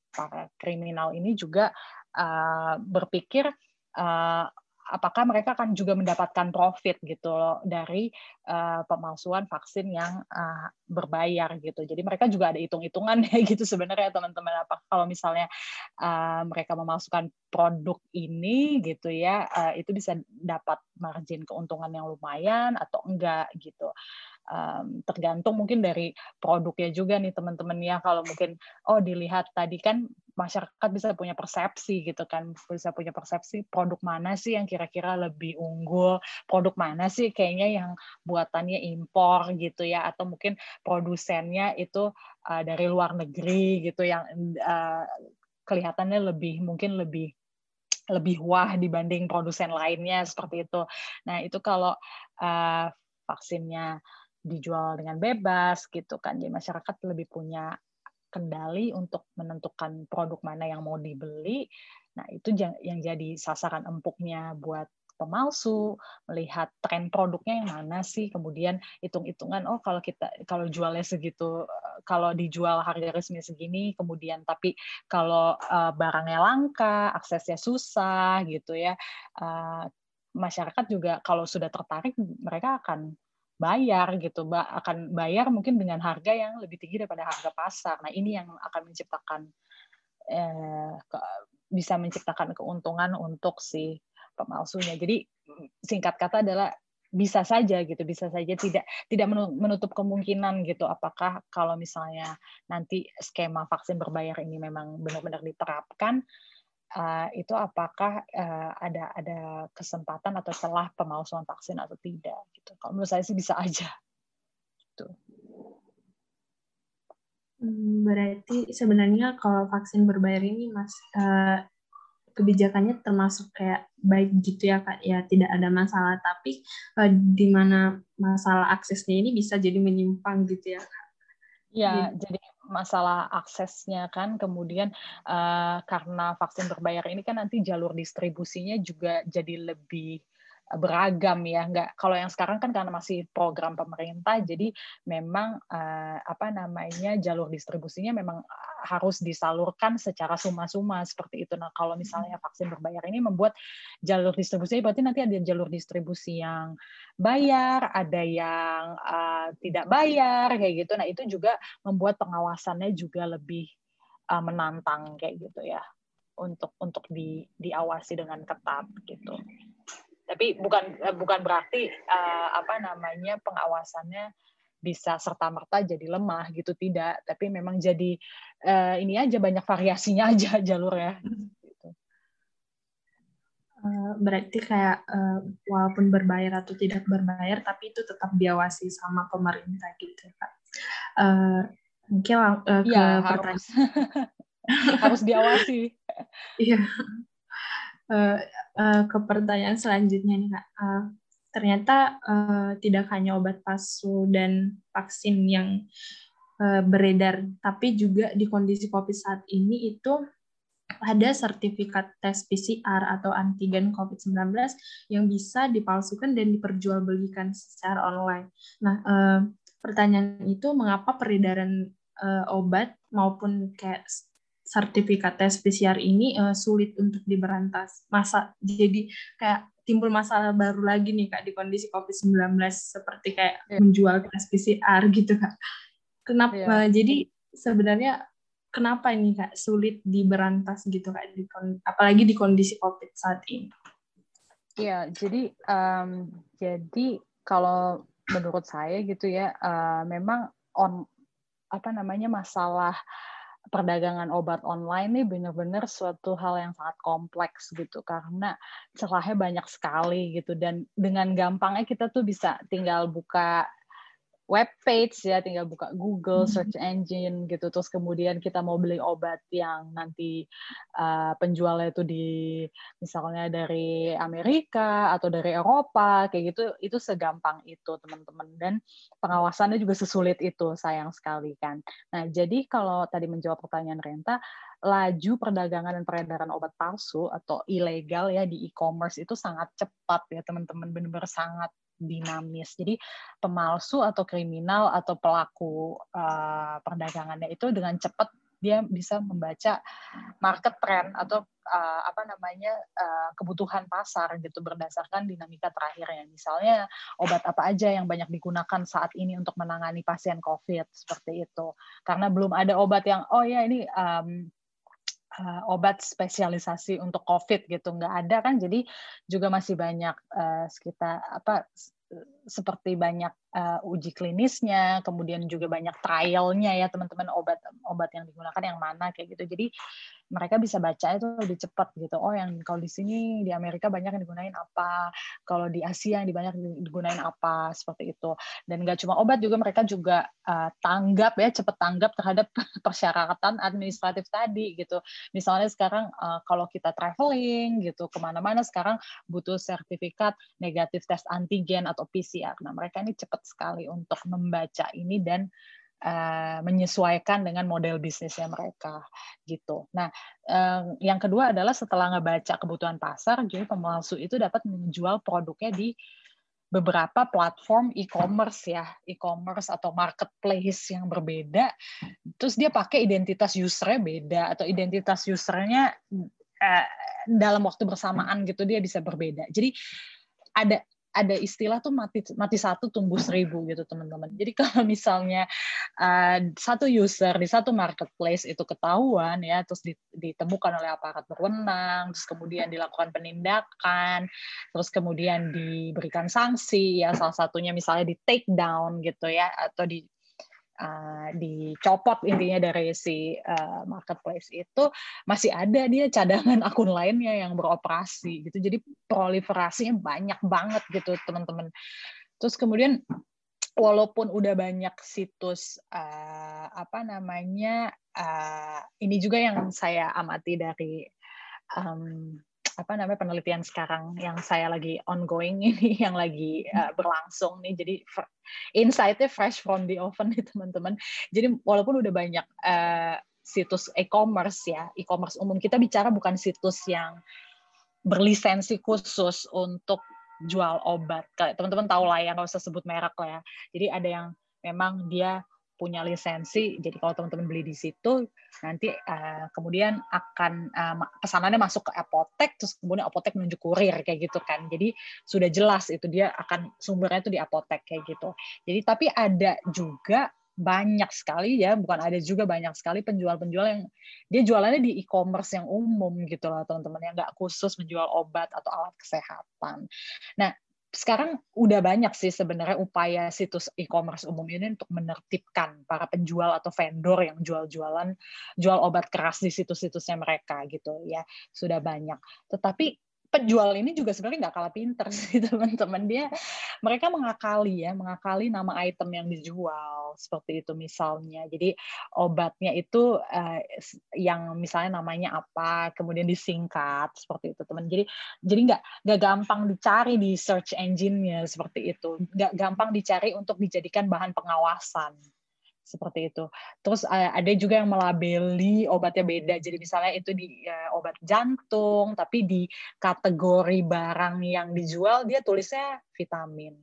para kriminal ini juga uh, berpikir uh, apakah mereka akan juga mendapatkan profit gitu loh dari uh, pemalsuan vaksin yang uh, berbayar gitu. Jadi mereka juga ada hitung-hitungan ya gitu sebenarnya teman-teman apa kalau misalnya uh, mereka memasukkan produk ini gitu ya uh, itu bisa dapat margin keuntungan yang lumayan atau enggak gitu um, tergantung mungkin dari produknya juga nih teman-teman ya. Kalau mungkin oh dilihat tadi kan masyarakat bisa punya persepsi gitu kan. Bisa punya persepsi produk mana sih yang kira-kira lebih unggul produk mana sih kayaknya yang buatannya impor gitu ya. Atau mungkin produsennya itu uh, dari luar negeri gitu yang uh, kelihatannya lebih mungkin lebih lebih wah dibanding produsen lainnya seperti itu. Nah itu kalau uh, vaksinnya dijual dengan bebas gitu kan. Jadi masyarakat lebih punya kendali untuk menentukan produk mana yang mau dibeli. Nah, itu yang jadi sasaran empuknya buat pemalsu, melihat tren produknya yang mana sih, kemudian hitung-hitungan oh kalau kita kalau jualnya segitu kalau dijual harga resmi segini, kemudian tapi kalau uh, barangnya langka, aksesnya susah gitu ya. Uh, masyarakat juga kalau sudah tertarik mereka akan bayar gitu, akan bayar mungkin dengan harga yang lebih tinggi daripada harga pasar. Nah ini yang akan menciptakan eh, bisa menciptakan keuntungan untuk si pemalsunya. Jadi singkat kata adalah bisa saja gitu, bisa saja tidak tidak menutup kemungkinan gitu. Apakah kalau misalnya nanti skema vaksin berbayar ini memang benar-benar diterapkan, uh, itu apakah uh, ada ada kesempatan atau celah pemalsuan vaksin atau tidak gitu. Kalau menurut saya sih bisa aja. Gitu. Hmm, berarti sebenarnya kalau vaksin berbayar ini mas uh, kebijakannya termasuk kayak baik gitu ya kak ya tidak ada masalah tapi uh, di mana masalah aksesnya ini bisa jadi menyimpang gitu ya kak. Ya, jadi masalah aksesnya kan kemudian uh, karena vaksin berbayar ini kan nanti jalur distribusinya juga jadi lebih beragam ya. Nggak kalau yang sekarang kan karena masih program pemerintah jadi memang uh, apa namanya jalur distribusinya memang harus disalurkan secara suma-suma seperti itu. Nah kalau misalnya hmm. vaksin berbayar ini membuat jalur distribusi berarti nanti ada jalur distribusi yang bayar ada yang uh, tidak bayar kayak gitu. Nah itu juga membuat pengawasannya juga lebih uh, menantang kayak gitu ya. Untuk untuk di diawasi dengan ketat gitu tapi bukan eh, bukan berarti uh, apa namanya pengawasannya bisa serta merta jadi lemah gitu tidak. Tapi memang jadi uh, ini aja banyak variasinya aja jalurnya. Gitu. berarti kayak uh, walaupun berbayar atau tidak berbayar tapi itu tetap diawasi sama pemerintah gitu kak. Uh, mungkin uh, ke ya, harus. harus diawasi. Iya uh, uh, ke pertanyaan selanjutnya nih kak. Uh, ternyata uh, tidak hanya obat palsu dan vaksin yang uh, beredar, tapi juga di kondisi COVID saat ini itu ada sertifikat tes PCR atau antigen COVID-19 yang bisa dipalsukan dan diperjualbelikan secara online. Nah, pertanyaan itu mengapa peredaran obat maupun kayak sertifikat tes PCR ini uh, sulit untuk diberantas. Masa jadi kayak timbul masalah baru lagi nih Kak di kondisi COVID-19 seperti kayak yeah. menjual tes PCR gitu Kak. Kenapa yeah. uh, jadi sebenarnya kenapa ini Kak sulit diberantas gitu Kak di apalagi di kondisi Covid saat ini? Iya, jadi um, jadi kalau menurut saya gitu ya uh, memang on apa namanya masalah perdagangan obat online ini benar-benar suatu hal yang sangat kompleks gitu karena celahnya banyak sekali gitu. Dan dengan gampangnya kita tuh bisa tinggal buka web page ya tinggal buka Google hmm. search engine gitu. Terus kemudian kita mau beli obat yang nanti uh, penjualnya itu di misalnya dari Amerika atau dari Eropa kayak gitu itu segampang itu teman-teman. Dan pengawasannya juga sesulit itu sayang sekali kan. Nah jadi kalau tadi menjawab pertanyaan Renta laju perdagangan dan peredaran obat palsu atau ilegal ya di e-commerce itu sangat cepat ya teman-teman. Benar-benar sangat dinamis. Jadi pemalsu atau kriminal atau pelaku uh, perdagangannya itu dengan cepat dia bisa membaca market trend atau uh, apa namanya uh, kebutuhan pasar gitu berdasarkan dinamika terakhirnya. Misalnya obat apa aja yang banyak digunakan saat ini untuk menangani pasien COVID seperti itu. Karena belum ada obat yang oh ya ini um, uh, obat spesialisasi untuk COVID gitu. Nggak ada kan jadi juga masih banyak uh, sekitar apa seperti banyak uh, uji klinisnya, kemudian juga banyak trialnya ya teman-teman obat obat yang digunakan yang mana kayak gitu. Jadi mereka bisa baca itu lebih cepat gitu. Oh, yang kalau di sini di Amerika banyak yang digunain apa, kalau di Asia yang banyak digunain apa seperti itu. Dan nggak cuma obat juga mereka juga uh, tanggap ya cepat tanggap terhadap persyaratan administratif tadi gitu. Misalnya sekarang uh, kalau kita traveling gitu ke mana-mana sekarang butuh sertifikat negatif tes antigen atau PCR. Nah mereka ini cepat sekali untuk membaca ini dan uh, menyesuaikan dengan model bisnisnya mereka gitu. Nah, uh, yang kedua adalah setelah ngebaca kebutuhan pasar, jadi pemalsu itu dapat menjual produknya di beberapa platform e-commerce ya, e-commerce atau marketplace yang berbeda. Terus dia pakai identitas usernya beda atau identitas usernya uh, dalam waktu bersamaan gitu dia bisa berbeda. Jadi ada ada istilah tuh mati mati satu tumbuh seribu gitu teman-teman. Jadi kalau misalnya uh, satu user di satu marketplace itu ketahuan ya, terus ditemukan oleh aparat berwenang, terus kemudian dilakukan penindakan, terus kemudian diberikan sanksi ya, salah satunya misalnya di take down gitu ya, atau di uh, dicopot intinya dari si uh, marketplace itu masih ada dia cadangan akun lainnya yang beroperasi gitu. Jadi proliferasinya banyak banget gitu teman-teman. Terus kemudian walaupun udah banyak situs uh, apa namanya uh, ini juga yang saya amati dari um, apa namanya penelitian sekarang yang saya lagi ongoing ini yang lagi uh, berlangsung nih. Jadi insightnya fresh from the oven nih teman-teman. Jadi walaupun udah banyak uh, situs e-commerce ya e-commerce umum kita bicara bukan situs yang berlisensi khusus untuk jual obat. Kayak teman-teman tahu lah ya nggak usah sebut merek lah ya. Jadi ada yang memang dia punya lisensi. Jadi kalau teman-teman beli di situ, nanti uh, kemudian akan uh, pesanannya masuk ke apotek, terus kemudian apotek menunjuk kurir kayak gitu kan. Jadi sudah jelas itu dia akan sumbernya itu di apotek kayak gitu. Jadi tapi ada juga banyak sekali ya, bukan ada juga banyak sekali penjual-penjual yang dia jualannya di e-commerce yang umum gitu lah teman-teman yang nggak khusus menjual obat atau alat kesehatan. Nah sekarang udah banyak sih sebenarnya upaya situs e-commerce umum ini untuk menertibkan para penjual atau vendor yang jual-jualan jual obat keras di situs-situsnya mereka gitu ya. Sudah banyak. Tetapi penjual ini juga sebenarnya nggak kalah pinter sih teman-teman. Dia mereka mengakali ya mengakali nama item yang dijual seperti itu misalnya. Jadi obatnya itu uh, yang misalnya namanya apa kemudian disingkat seperti itu teman. Jadi jadi nggak nggak gampang dicari di search engine-nya seperti itu. Nggak gampang dicari untuk dijadikan bahan pengawasan seperti itu. Terus eh, ada juga yang melabeli obatnya beda. Jadi misalnya itu di ya, obat jantung, tapi di kategori barang yang dijual dia tulisnya vitamin,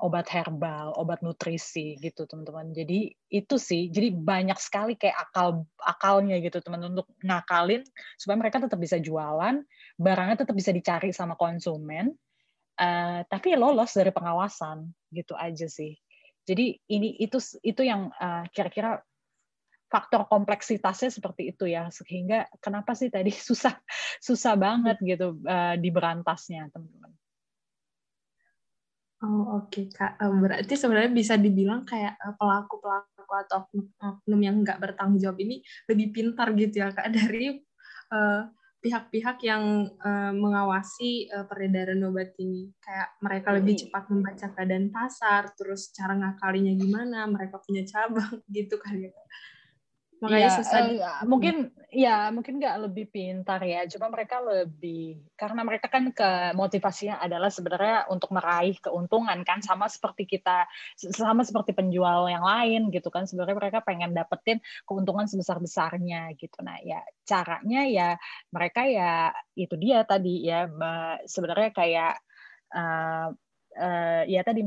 obat herbal, obat nutrisi gitu teman-teman. Jadi itu sih. Jadi banyak sekali kayak akal akalnya gitu teman untuk ngakalin supaya mereka tetap bisa jualan, barangnya tetap bisa dicari sama konsumen. Uh, tapi lolos dari pengawasan gitu aja sih. Jadi ini itu itu yang uh, kira-kira faktor kompleksitasnya seperti itu ya sehingga kenapa sih tadi susah susah banget gitu uh, diberantasnya teman-teman. Oh oke okay, kak, berarti sebenarnya bisa dibilang kayak pelaku pelaku atau oknum yang nggak bertanggung jawab ini lebih pintar gitu ya kak dari uh, pihak-pihak yang uh, mengawasi uh, peredaran obat ini. Kayak mereka lebih hmm. cepat membaca keadaan pasar, terus cara ngakalinya gimana, mereka punya cabang gitu kali ya. Makanya ya, susah. Uh, mungkin ya mungkin nggak lebih pintar ya, cuma mereka lebih karena mereka kan ke motivasinya adalah sebenarnya untuk meraih keuntungan kan sama seperti kita sama seperti penjual yang lain gitu kan sebenarnya mereka pengen dapetin keuntungan sebesar besarnya gitu. Nah ya caranya ya mereka ya itu dia tadi ya sebenarnya kayak uh, uh, ya tadi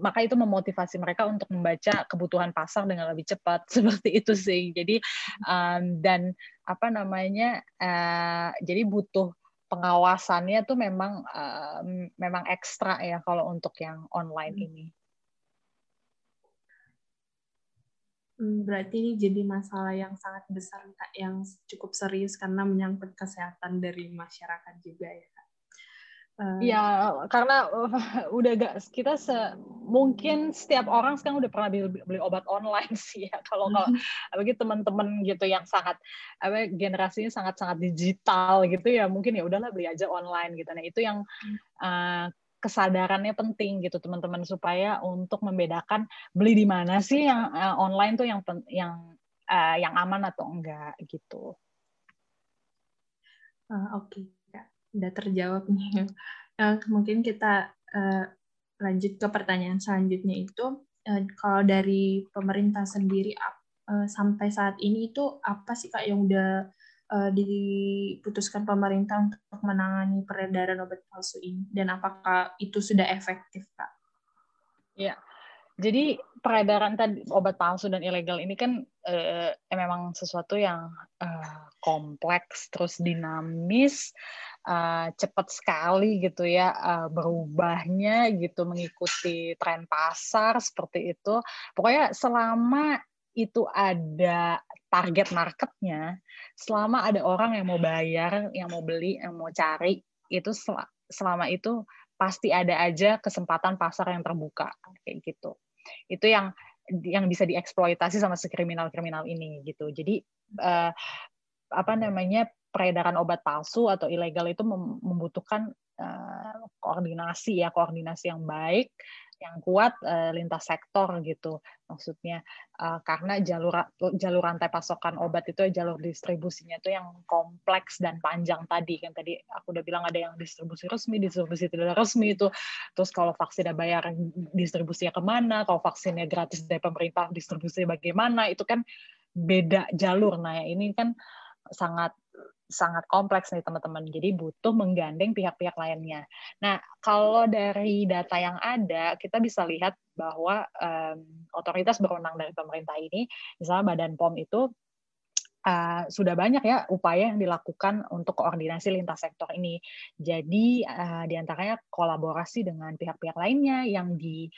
maka itu memotivasi mereka untuk membaca kebutuhan pasar dengan lebih cepat seperti itu sih jadi um, dan apa namanya uh, jadi butuh pengawasannya tuh memang uh, memang ekstra ya kalau untuk yang online hmm. ini. Hmm, berarti ini jadi masalah yang sangat besar, yang cukup serius karena menyangkut kesehatan dari masyarakat juga ya. Iya, uh, karena uh, udah gak kita se mungkin setiap orang sekarang udah pernah beli, beli obat online sih ya. Kalau kalau bagi teman-teman gitu yang sangat apa generasinya sangat-sangat digital gitu ya, mungkin ya udahlah beli aja online gitu. Nah, itu yang uh, kesadarannya penting gitu teman-teman supaya untuk membedakan beli di mana sih yang uh, online tuh yang yang uh, yang aman atau enggak gitu. Uh, Oke. Okay udah terjawab nih. Uh, mungkin kita uh, lanjut ke pertanyaan selanjutnya itu uh, kalau dari pemerintah sendiri uh, sampai saat ini itu apa sih kak yang udah uh, diputuskan pemerintah untuk menangani peredaran obat palsu ini dan apakah itu sudah efektif kak? Ya, Jadi peredaran tadi obat palsu dan ilegal ini kan uh, memang sesuatu yang uh, kompleks terus dinamis uh, cepat sekali gitu ya uh, berubahnya gitu mengikuti tren pasar seperti itu. Pokoknya selama itu ada target marketnya, selama ada orang yang mau bayar, yang mau beli, yang mau cari, itu selama itu pasti ada aja kesempatan pasar yang terbuka kayak gitu itu yang yang bisa dieksploitasi sama si kriminal-kriminal ini gitu. Jadi uh, apa namanya peredaran obat palsu atau ilegal itu membutuhkan uh, koordinasi ya koordinasi yang baik yang kuat uh, lintas sektor gitu. Maksudnya uh, karena jalur jalur rantai pasokan obat itu jalur distribusinya itu yang kompleks dan panjang tadi. Kan tadi aku udah bilang ada yang distribusi resmi distribusi tidak resmi itu. Terus kalau vaksinnya bayar distribusinya ke mana? Kalau vaksinnya gratis dari pemerintah distribusinya bagaimana? Itu kan beda jalur. Nah ini kan sangat sangat kompleks nih teman-teman. Jadi butuh menggandeng pihak-pihak lainnya. Nah, kalau dari data yang ada, kita bisa lihat bahwa um, otoritas berwenang dari pemerintah ini, misalnya Badan POM itu uh, sudah banyak ya upaya yang dilakukan untuk koordinasi lintas sektor ini. Jadi uh, di antaranya kolaborasi dengan pihak-pihak lainnya yang di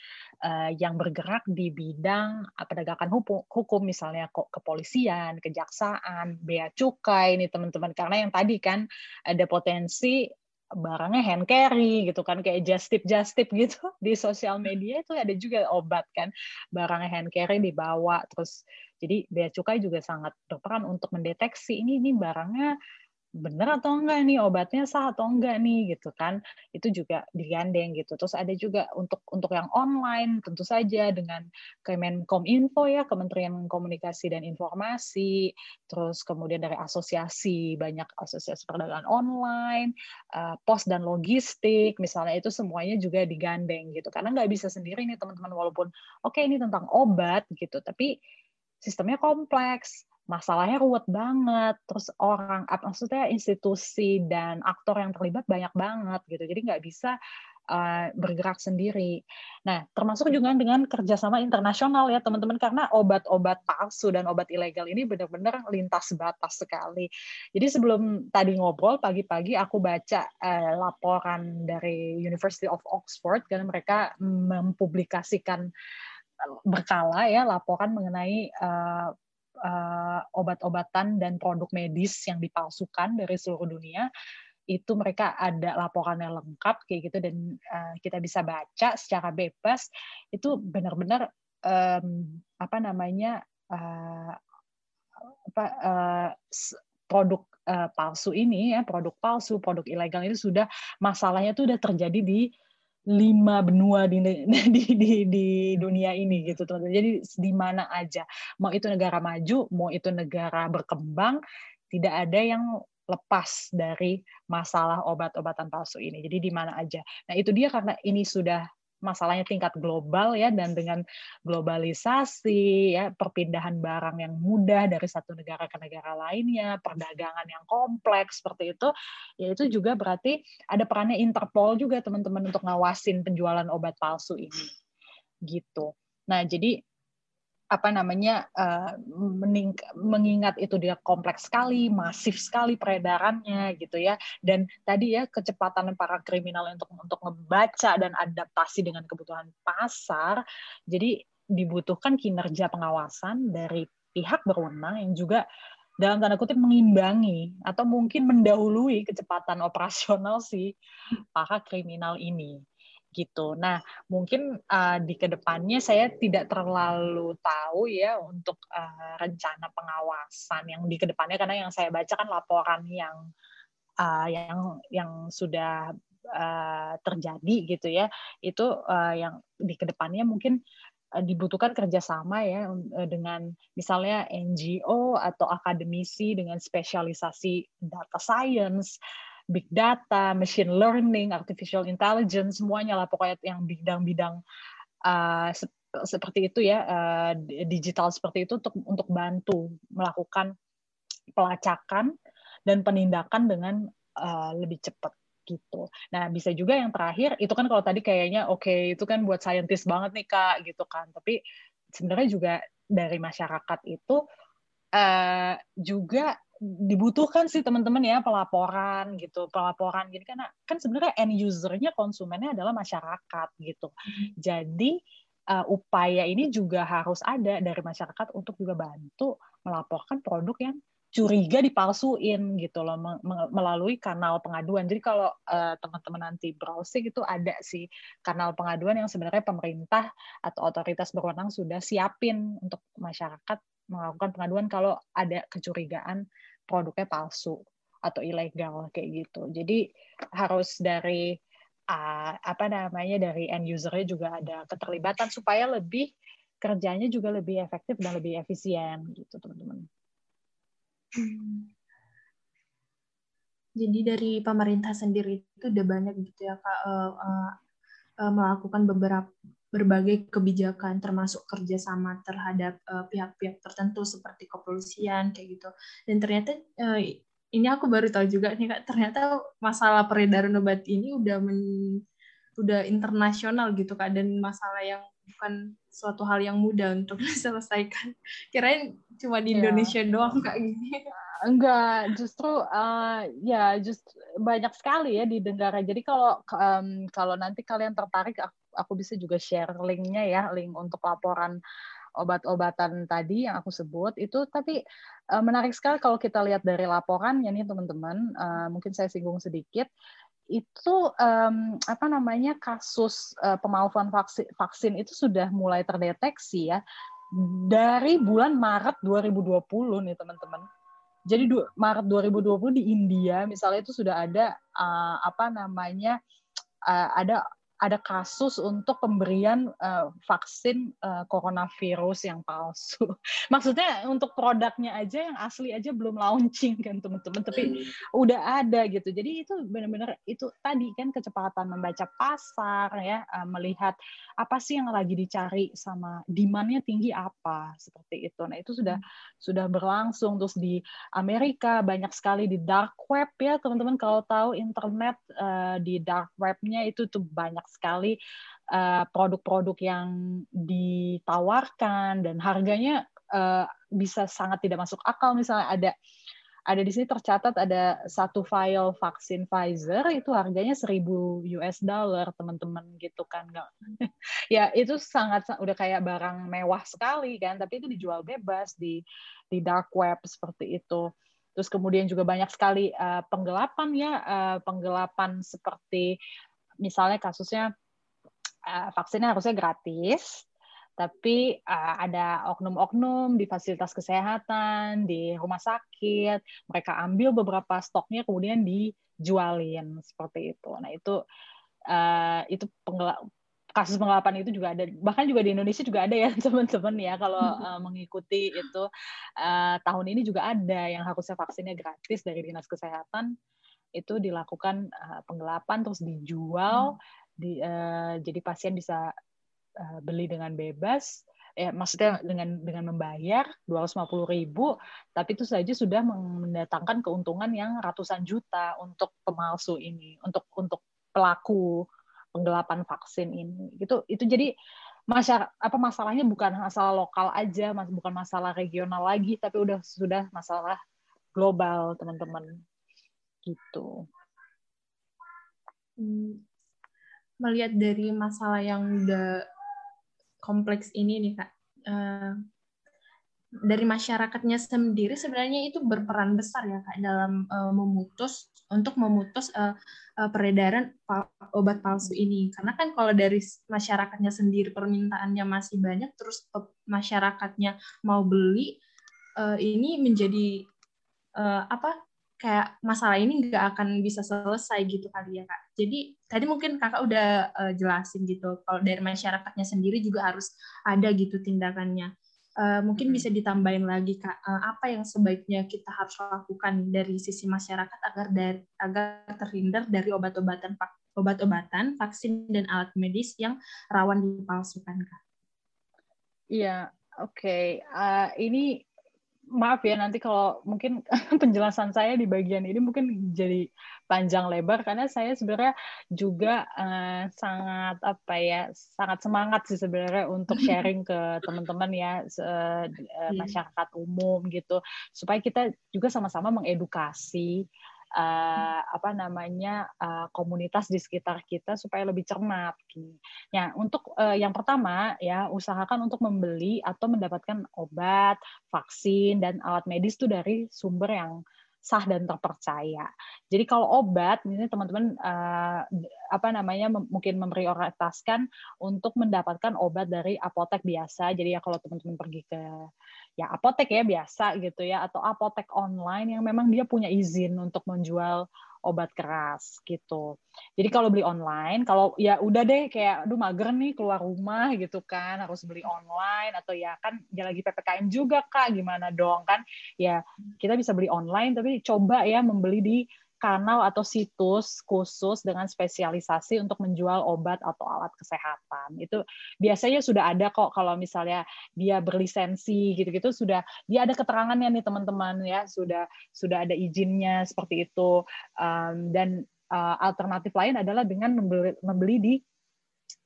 uh, yang bergerak di bidang penegakan hukum, hukum misalnya kepolisian, kejaksaan, bea cukai ini teman-teman karena yang tadi kan ada potensi barangnya hand carry gitu kan kayak just tip just tip gitu di sosial media itu ada juga obat kan barangnya hand carry dibawa terus jadi bea cukai juga sangat berperan untuk mendeteksi ini ini barangnya benar atau enggak nih obatnya sah atau enggak nih gitu kan. Itu juga digandeng gitu. Terus ada juga untuk untuk yang online tentu saja dengan Kemenkominfo ya Kementerian Komunikasi dan Informasi. Terus kemudian dari asosiasi banyak asosiasi perdagangan online eh, pos dan logistik misalnya itu semuanya juga digandeng gitu. Karena nggak bisa sendiri nih teman-teman walaupun oke okay, ini tentang obat gitu. Tapi sistemnya kompleks, masalahnya ruwet banget, terus orang, maksudnya institusi dan aktor yang terlibat banyak banget gitu, jadi nggak bisa uh, bergerak sendiri. Nah, termasuk juga dengan kerjasama internasional ya teman-teman, karena obat-obat palsu dan obat ilegal ini benar-benar lintas batas sekali. Jadi sebelum tadi ngobrol pagi-pagi aku baca uh, laporan dari University of Oxford karena mereka mempublikasikan berkala ya laporan mengenai uh, uh, obat-obatan dan produk medis yang dipalsukan dari seluruh dunia itu mereka ada laporannya lengkap kayak gitu dan uh, kita bisa baca secara bebas itu benar-benar um, apa namanya uh, apa uh, produk uh, palsu ini ya produk palsu produk ilegal itu sudah masalahnya itu sudah terjadi di lima benua di, di, di, di dunia ini gitu teman-teman. Jadi di mana aja, mau itu negara maju, mau itu negara berkembang, tidak ada yang lepas dari masalah obat-obatan palsu ini. Jadi di mana aja. Nah itu dia karena ini sudah masalahnya tingkat global ya dan dengan globalisasi ya perpindahan barang yang mudah dari satu negara ke negara lainnya perdagangan yang kompleks seperti itu ya itu juga berarti ada perannya Interpol juga teman-teman untuk ngawasin penjualan obat palsu ini. Gitu. Nah jadi apa namanya uh, mening, mengingat itu dia kompleks sekali, masif sekali peredarannya gitu ya. Dan tadi ya kecepatan para kriminal untuk untuk membaca dan adaptasi dengan kebutuhan pasar. Jadi dibutuhkan kinerja pengawasan dari pihak berwenang yang juga dalam tanda kutip mengimbangi atau mungkin mendahului kecepatan operasional si para kriminal ini gitu. Nah, mungkin uh, di ke depannya saya tidak terlalu tahu ya untuk uh, rencana pengawasan yang di ke depannya karena yang saya baca kan laporan yang uh, yang yang sudah uh, terjadi gitu ya itu uh, yang di ke depannya mungkin dibutuhkan kerjasama ya dengan misalnya NGO atau akademisi dengan spesialisasi data science big data, machine learning, artificial intelligence, semuanya lah pokoknya yang bidang-bidang uh, seperti itu ya, uh, digital seperti itu untuk untuk bantu melakukan pelacakan dan penindakan dengan uh, lebih cepat gitu. Nah, bisa juga yang terakhir itu kan kalau tadi kayaknya oke okay, itu kan buat saintis banget nih Kak gitu kan. Tapi sebenarnya juga dari masyarakat itu uh, juga dibutuhkan sih teman-teman ya pelaporan gitu pelaporan gini karena kan sebenarnya end usernya konsumennya adalah masyarakat gitu hmm. jadi uh, upaya ini juga harus ada dari masyarakat untuk juga bantu melaporkan produk yang curiga dipalsuin gitu loh melalui kanal pengaduan. Jadi kalau uh, teman-teman nanti browsing itu ada sih kanal pengaduan yang sebenarnya pemerintah atau otoritas berwenang sudah siapin untuk masyarakat melakukan pengaduan kalau ada kecurigaan produknya palsu atau ilegal kayak gitu. Jadi harus dari uh, apa namanya dari end usernya juga ada keterlibatan supaya lebih kerjanya juga lebih efektif dan lebih efisien gitu teman-teman. Hmm. Jadi dari pemerintah sendiri itu udah banyak gitu ya kak uh, uh, melakukan beberapa berbagai kebijakan termasuk kerjasama terhadap pihak-pihak uh, tertentu seperti kepolisian kayak gitu dan ternyata uh, ini aku baru tahu juga nih kak ternyata masalah peredaran obat ini udah men, udah internasional gitu kak dan masalah yang bukan suatu hal yang mudah untuk diselesaikan. Kirain cuma di iya. Indonesia yeah. doang kayak gini. Enggak, justru uh, ya just banyak sekali ya di negara. Jadi kalau um, kalau nanti kalian tertarik, aku, aku bisa juga share linknya ya, link untuk laporan obat-obatan tadi yang aku sebut itu. Tapi uh, menarik sekali kalau kita lihat dari laporan ya nih teman-teman. Uh, mungkin saya singgung sedikit itu apa namanya kasus uh, pemalsuan vaksin, vaksin itu sudah mulai terdeteksi ya dari bulan Maret 2020 nih teman-teman. Jadi Maret 2020 di India misalnya itu sudah ada apa namanya ada ada kasus untuk pemberian uh, vaksin uh, coronavirus yang palsu. Maksudnya untuk produknya aja yang asli aja belum launching kan teman-teman, tapi hmm. udah ada gitu. Jadi itu benar-benar itu tadi kan kecepatan membaca pasar ya, uh, melihat apa sih yang lagi dicari sama demandnya tinggi apa seperti itu. Nah itu sudah hmm. sudah berlangsung terus di Amerika banyak sekali di dark web ya teman-teman kalau tahu internet uh, di dark webnya itu tuh banyak sekali eh, produk-produk uh, yang ditawarkan dan harganya uh, bisa sangat tidak masuk akal. Misalnya ada ada di sini tercatat ada satu file vaksin Pfizer itu harganya 1000 US dollar teman-teman gitu kan. Nggak ya itu sangat udah kayak barang mewah sekali kan tapi itu dijual bebas di di dark web seperti itu. Terus kemudian juga banyak sekali uh, penggelapan ya uh, penggelapan seperti misalnya kasusnya uh, vaksinnya harusnya gratis, tapi uh, ada oknum-oknum di fasilitas kesehatan, di rumah sakit, mereka ambil beberapa stoknya kemudian dijualin seperti itu. Nah itu uh, itu kasus penggelapan itu juga ada bahkan juga di Indonesia juga ada ya teman-teman ya kalau uh, mengikuti itu uh, tahun ini juga ada yang harusnya vaksinnya gratis dari dinas kesehatan itu dilakukan uh, penggelapan terus dijual hmm. di, uh, jadi pasien bisa uh, beli dengan bebas ya maksudnya dengan dengan membayar 250 ribu tapi itu saja sudah mendatangkan keuntungan yang ratusan juta untuk pemalsu ini untuk untuk pelaku penggelapan vaksin ini itu itu jadi masyarakat apa masalahnya bukan masalah lokal aja bukan masalah regional lagi tapi udah sudah masalah global teman-teman gitu. Hmm, melihat dari masalah yang udah kompleks ini nih kak, uh, dari masyarakatnya sendiri sebenarnya itu berperan besar ya kak dalam uh, memutus untuk memutus uh, peredaran obat palsu ini karena kan kalau dari masyarakatnya sendiri permintaannya masih banyak terus masyarakatnya mau beli ini menjadi apa kayak masalah ini nggak akan bisa selesai gitu kali ya kak. Jadi tadi mungkin kakak udah uh, jelasin gitu kalau dari masyarakatnya sendiri juga harus ada gitu tindakannya. Uh, mungkin bisa ditambahin lagi kak uh, apa yang sebaiknya kita harus lakukan dari sisi masyarakat agar dari agar terhindar dari obat-obatan obat-obatan vaksin dan alat medis yang rawan dipalsukan kak. Iya, oke. Okay. Uh, ini maaf ya nanti kalau mungkin penjelasan saya di bagian ini mungkin jadi panjang lebar karena saya sebenarnya juga uh, sangat apa ya sangat semangat sih sebenarnya untuk sharing ke teman-teman ya uh, masyarakat umum gitu. Supaya kita juga sama-sama mengedukasi uh, apa namanya uh, komunitas di sekitar kita supaya lebih cermat. Ya, untuk uh, yang pertama ya usahakan untuk membeli atau mendapatkan obat, vaksin dan alat medis itu dari sumber yang sah dan terpercaya. Jadi kalau obat, ini teman-teman uh, apa namanya mungkin memprioritaskan untuk mendapatkan obat dari apotek biasa. Jadi ya kalau teman-teman pergi ke ya apotek ya biasa gitu ya atau apotek online yang memang dia punya izin untuk menjual obat keras gitu. Jadi kalau beli online, kalau ya udah deh kayak aduh mager nih keluar rumah gitu kan, harus beli online atau ya kan dia lagi PPKM juga Kak, gimana dong kan? Ya kita bisa beli online tapi coba ya membeli di kanal atau situs khusus dengan spesialisasi untuk menjual obat atau alat kesehatan. Itu biasanya sudah ada kok kalau misalnya dia berlisensi gitu-gitu sudah dia ada keterangannya nih teman-teman ya, sudah sudah ada izinnya seperti itu. Um, dan uh, alternatif lain adalah dengan membeli, membeli di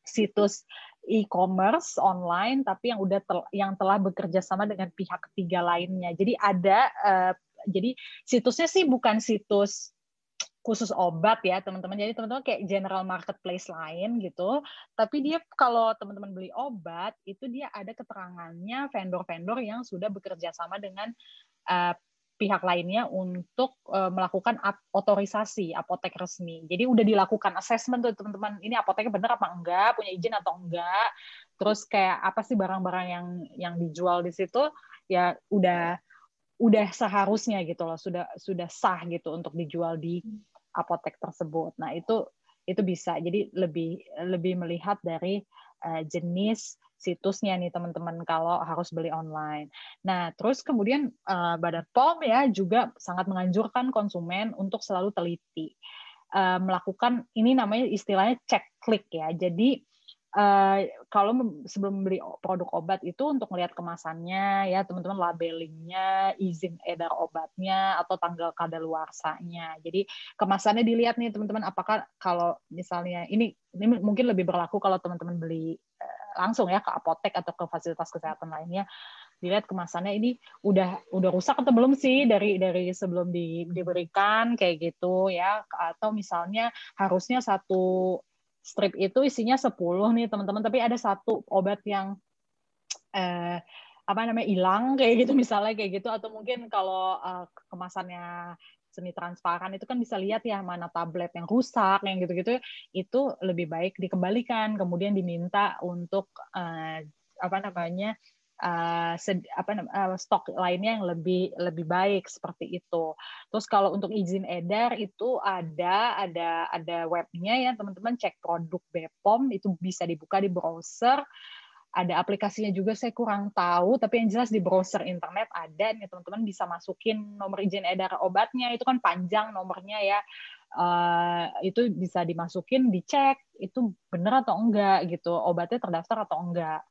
situs e-commerce online tapi yang udah tel, yang telah bekerja sama dengan pihak ketiga lainnya. Jadi ada uh, jadi situsnya sih bukan situs khusus obat ya teman-teman. Jadi teman-teman kayak general marketplace lain gitu. Tapi dia kalau teman-teman beli obat itu dia ada keterangannya vendor-vendor yang sudah bekerja sama dengan uh, pihak lainnya untuk uh, melakukan otorisasi apotek resmi. Jadi udah dilakukan assessment tuh teman-teman. Ini apoteknya benar apa enggak, punya izin atau enggak. Terus kayak apa sih barang-barang yang yang dijual di situ ya udah udah seharusnya gitu loh sudah sudah sah gitu untuk dijual di apotek tersebut. Nah, itu itu bisa. Jadi lebih lebih melihat dari uh, jenis situsnya nih teman-teman kalau harus beli online. Nah, terus kemudian uh, Badan POM ya juga sangat menganjurkan konsumen untuk selalu teliti. Uh, melakukan ini namanya istilahnya cek klik ya. Jadi uh, kalau sebelum membeli produk obat itu untuk melihat kemasannya ya teman-teman labelingnya izin edar obatnya atau tanggal kadaluarsanya. Jadi kemasannya dilihat nih teman-teman apakah kalau misalnya ini ini mungkin lebih berlaku kalau teman-teman beli uh, langsung ya ke apotek atau ke fasilitas kesehatan lainnya. Dilihat kemasannya ini udah udah rusak atau belum sih dari dari sebelum di, diberikan kayak gitu ya. Atau misalnya harusnya satu strip itu isinya 10 nih teman-teman, tapi ada satu obat yang eh, apa namanya hilang kayak gitu misalnya kayak gitu. Atau mungkin kalau uh, kemasannya semi transparan itu kan bisa lihat ya mana tablet yang rusak yang gitu-gitu. Itu lebih baik dikembalikan kemudian diminta untuk uh, apa namanya uh, apa uh, stok lainnya yang lebih lebih baik seperti itu. Terus kalau untuk izin edar itu ada ada ada webnya ya teman-teman cek produk Bepom itu bisa dibuka di browser. Ada aplikasinya juga saya kurang tahu, tapi yang jelas di browser internet ada nih teman-teman bisa masukin nomor izin edar obatnya itu kan panjang nomornya ya. Uh, itu bisa dimasukin, dicek itu benar atau enggak gitu, obatnya terdaftar atau enggak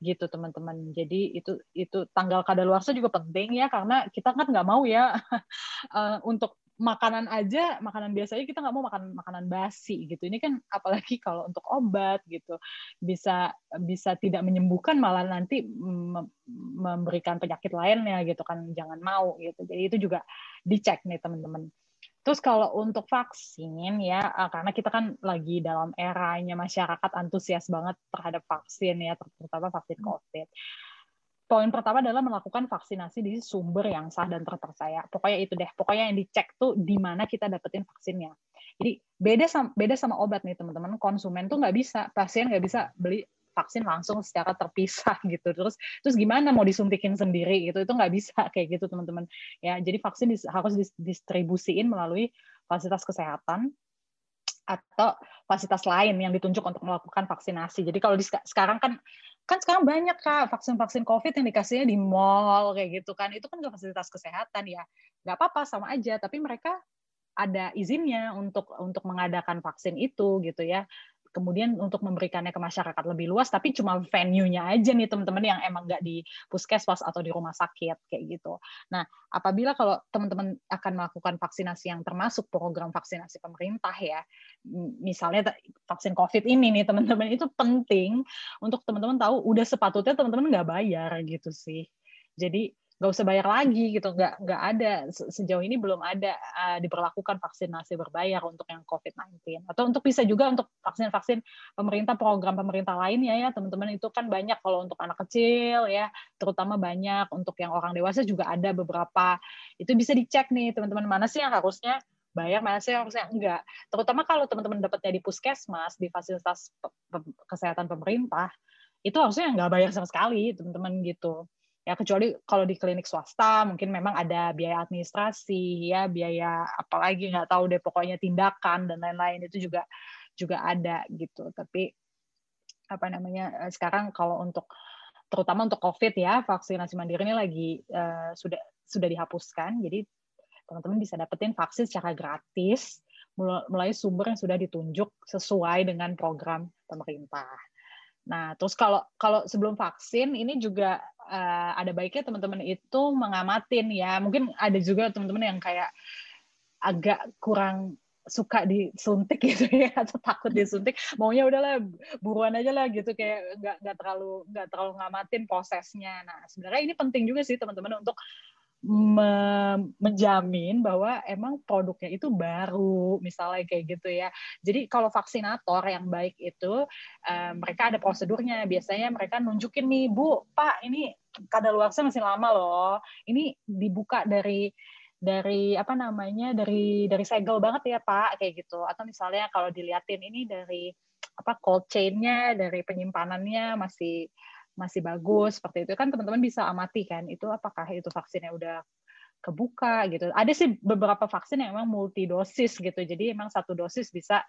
gitu teman-teman. Jadi itu itu tanggal kadaluarsa juga penting ya karena kita kan nggak mau ya uh, untuk makanan aja makanan biasanya kita nggak mau makan makanan basi gitu. Ini kan apalagi kalau untuk obat gitu. Bisa bisa tidak menyembuhkan malah nanti memberikan penyakit lainnya gitu kan. Jangan mau gitu. Jadi itu juga dicek nih teman-teman Terus kalau untuk vaksin ya, eh, karena kita kan lagi dalam eranya masyarakat antusias banget terhadap vaksin ya, terutama vaksin hmm. COVID. Poin pertama adalah melakukan vaksinasi di sumber yang sah dan terpercaya. Pokoknya itu deh. Pokoknya yang dicek tuh di mana kita dapetin vaksinnya. Jadi beda sama beda sama obat nih teman-teman. Konsumen tuh nggak bisa, pasien nggak bisa beli vaksin langsung secara terpisah gitu. Terus terus gimana mau disuntikin sendiri gitu? Itu nggak bisa kayak gitu teman-teman. Ya jadi vaksin harus distribusiin melalui fasilitas kesehatan atau fasilitas lain yang ditunjuk untuk melakukan vaksinasi. Jadi kalau di, sekarang kan kan sekarang banyak kak vaksin-vaksin COVID yang dikasihnya di mall kayak gitu kan, itu kan ke fasilitas kesehatan ya, nggak apa-apa sama aja. Tapi mereka ada izinnya untuk untuk mengadakan vaksin itu gitu ya kemudian untuk memberikannya ke masyarakat lebih luas tapi cuma venue-nya aja nih teman-teman yang emang nggak di puskesmas atau di rumah sakit kayak gitu. Nah, apabila kalau teman-teman akan melakukan vaksinasi yang termasuk program vaksinasi pemerintah ya, misalnya vaksin COVID ini nih teman-teman itu penting untuk teman-teman tahu udah sepatutnya teman-teman nggak bayar gitu sih. Jadi nggak usah bayar lagi gitu nggak nggak ada. Sejauh ini belum ada uh, diberlakukan vaksinasi berbayar untuk yang COVID-19 atau untuk bisa juga untuk vaksin-vaksin pemerintah program pemerintah lainnya ya teman-teman. Itu kan banyak kalau untuk anak kecil ya terutama banyak untuk yang orang dewasa juga ada beberapa. Itu bisa dicek nih teman-teman mana sih yang harusnya bayar mana sih yang harusnya enggak. Terutama kalau teman-teman dapatnya di puskesmas di fasilitas kesehatan pemerintah itu harusnya nggak bayar sama sekali teman-teman gitu ya kecuali kalau di klinik swasta mungkin memang ada biaya administrasi ya biaya apalagi nggak tahu deh pokoknya tindakan dan lain-lain itu juga juga ada gitu tapi apa namanya eh, sekarang kalau untuk terutama untuk COVID ya vaksinasi mandiri ini lagi uh, sudah sudah dihapuskan jadi teman-teman bisa dapetin vaksin secara gratis mulai sumber yang sudah ditunjuk sesuai dengan program pemerintah. Nah, terus kalau kalau sebelum vaksin ini juga uh, ada baiknya teman-teman itu mengamatin ya. Mungkin ada juga teman-teman yang kayak agak kurang suka disuntik gitu ya atau takut disuntik maunya udahlah buruan aja lah gitu kayak nggak nggak terlalu nggak terlalu ngamatin prosesnya nah sebenarnya ini penting juga sih teman-teman untuk menjamin bahwa emang produknya itu baru misalnya kayak gitu ya. Jadi kalau vaksinator yang baik itu uh, mereka ada prosedurnya. Biasanya mereka nunjukin nih, Bu, Pak, ini kadaluarsa masih lama loh. Ini dibuka dari dari apa namanya dari dari segel banget ya Pak kayak gitu atau misalnya kalau diliatin ini dari apa cold chain-nya dari penyimpanannya masih masih bagus seperti itu kan teman-teman bisa amati kan itu apakah itu vaksinnya udah kebuka gitu. Ada sih beberapa vaksin yang memang multi dosis gitu. Jadi emang satu dosis bisa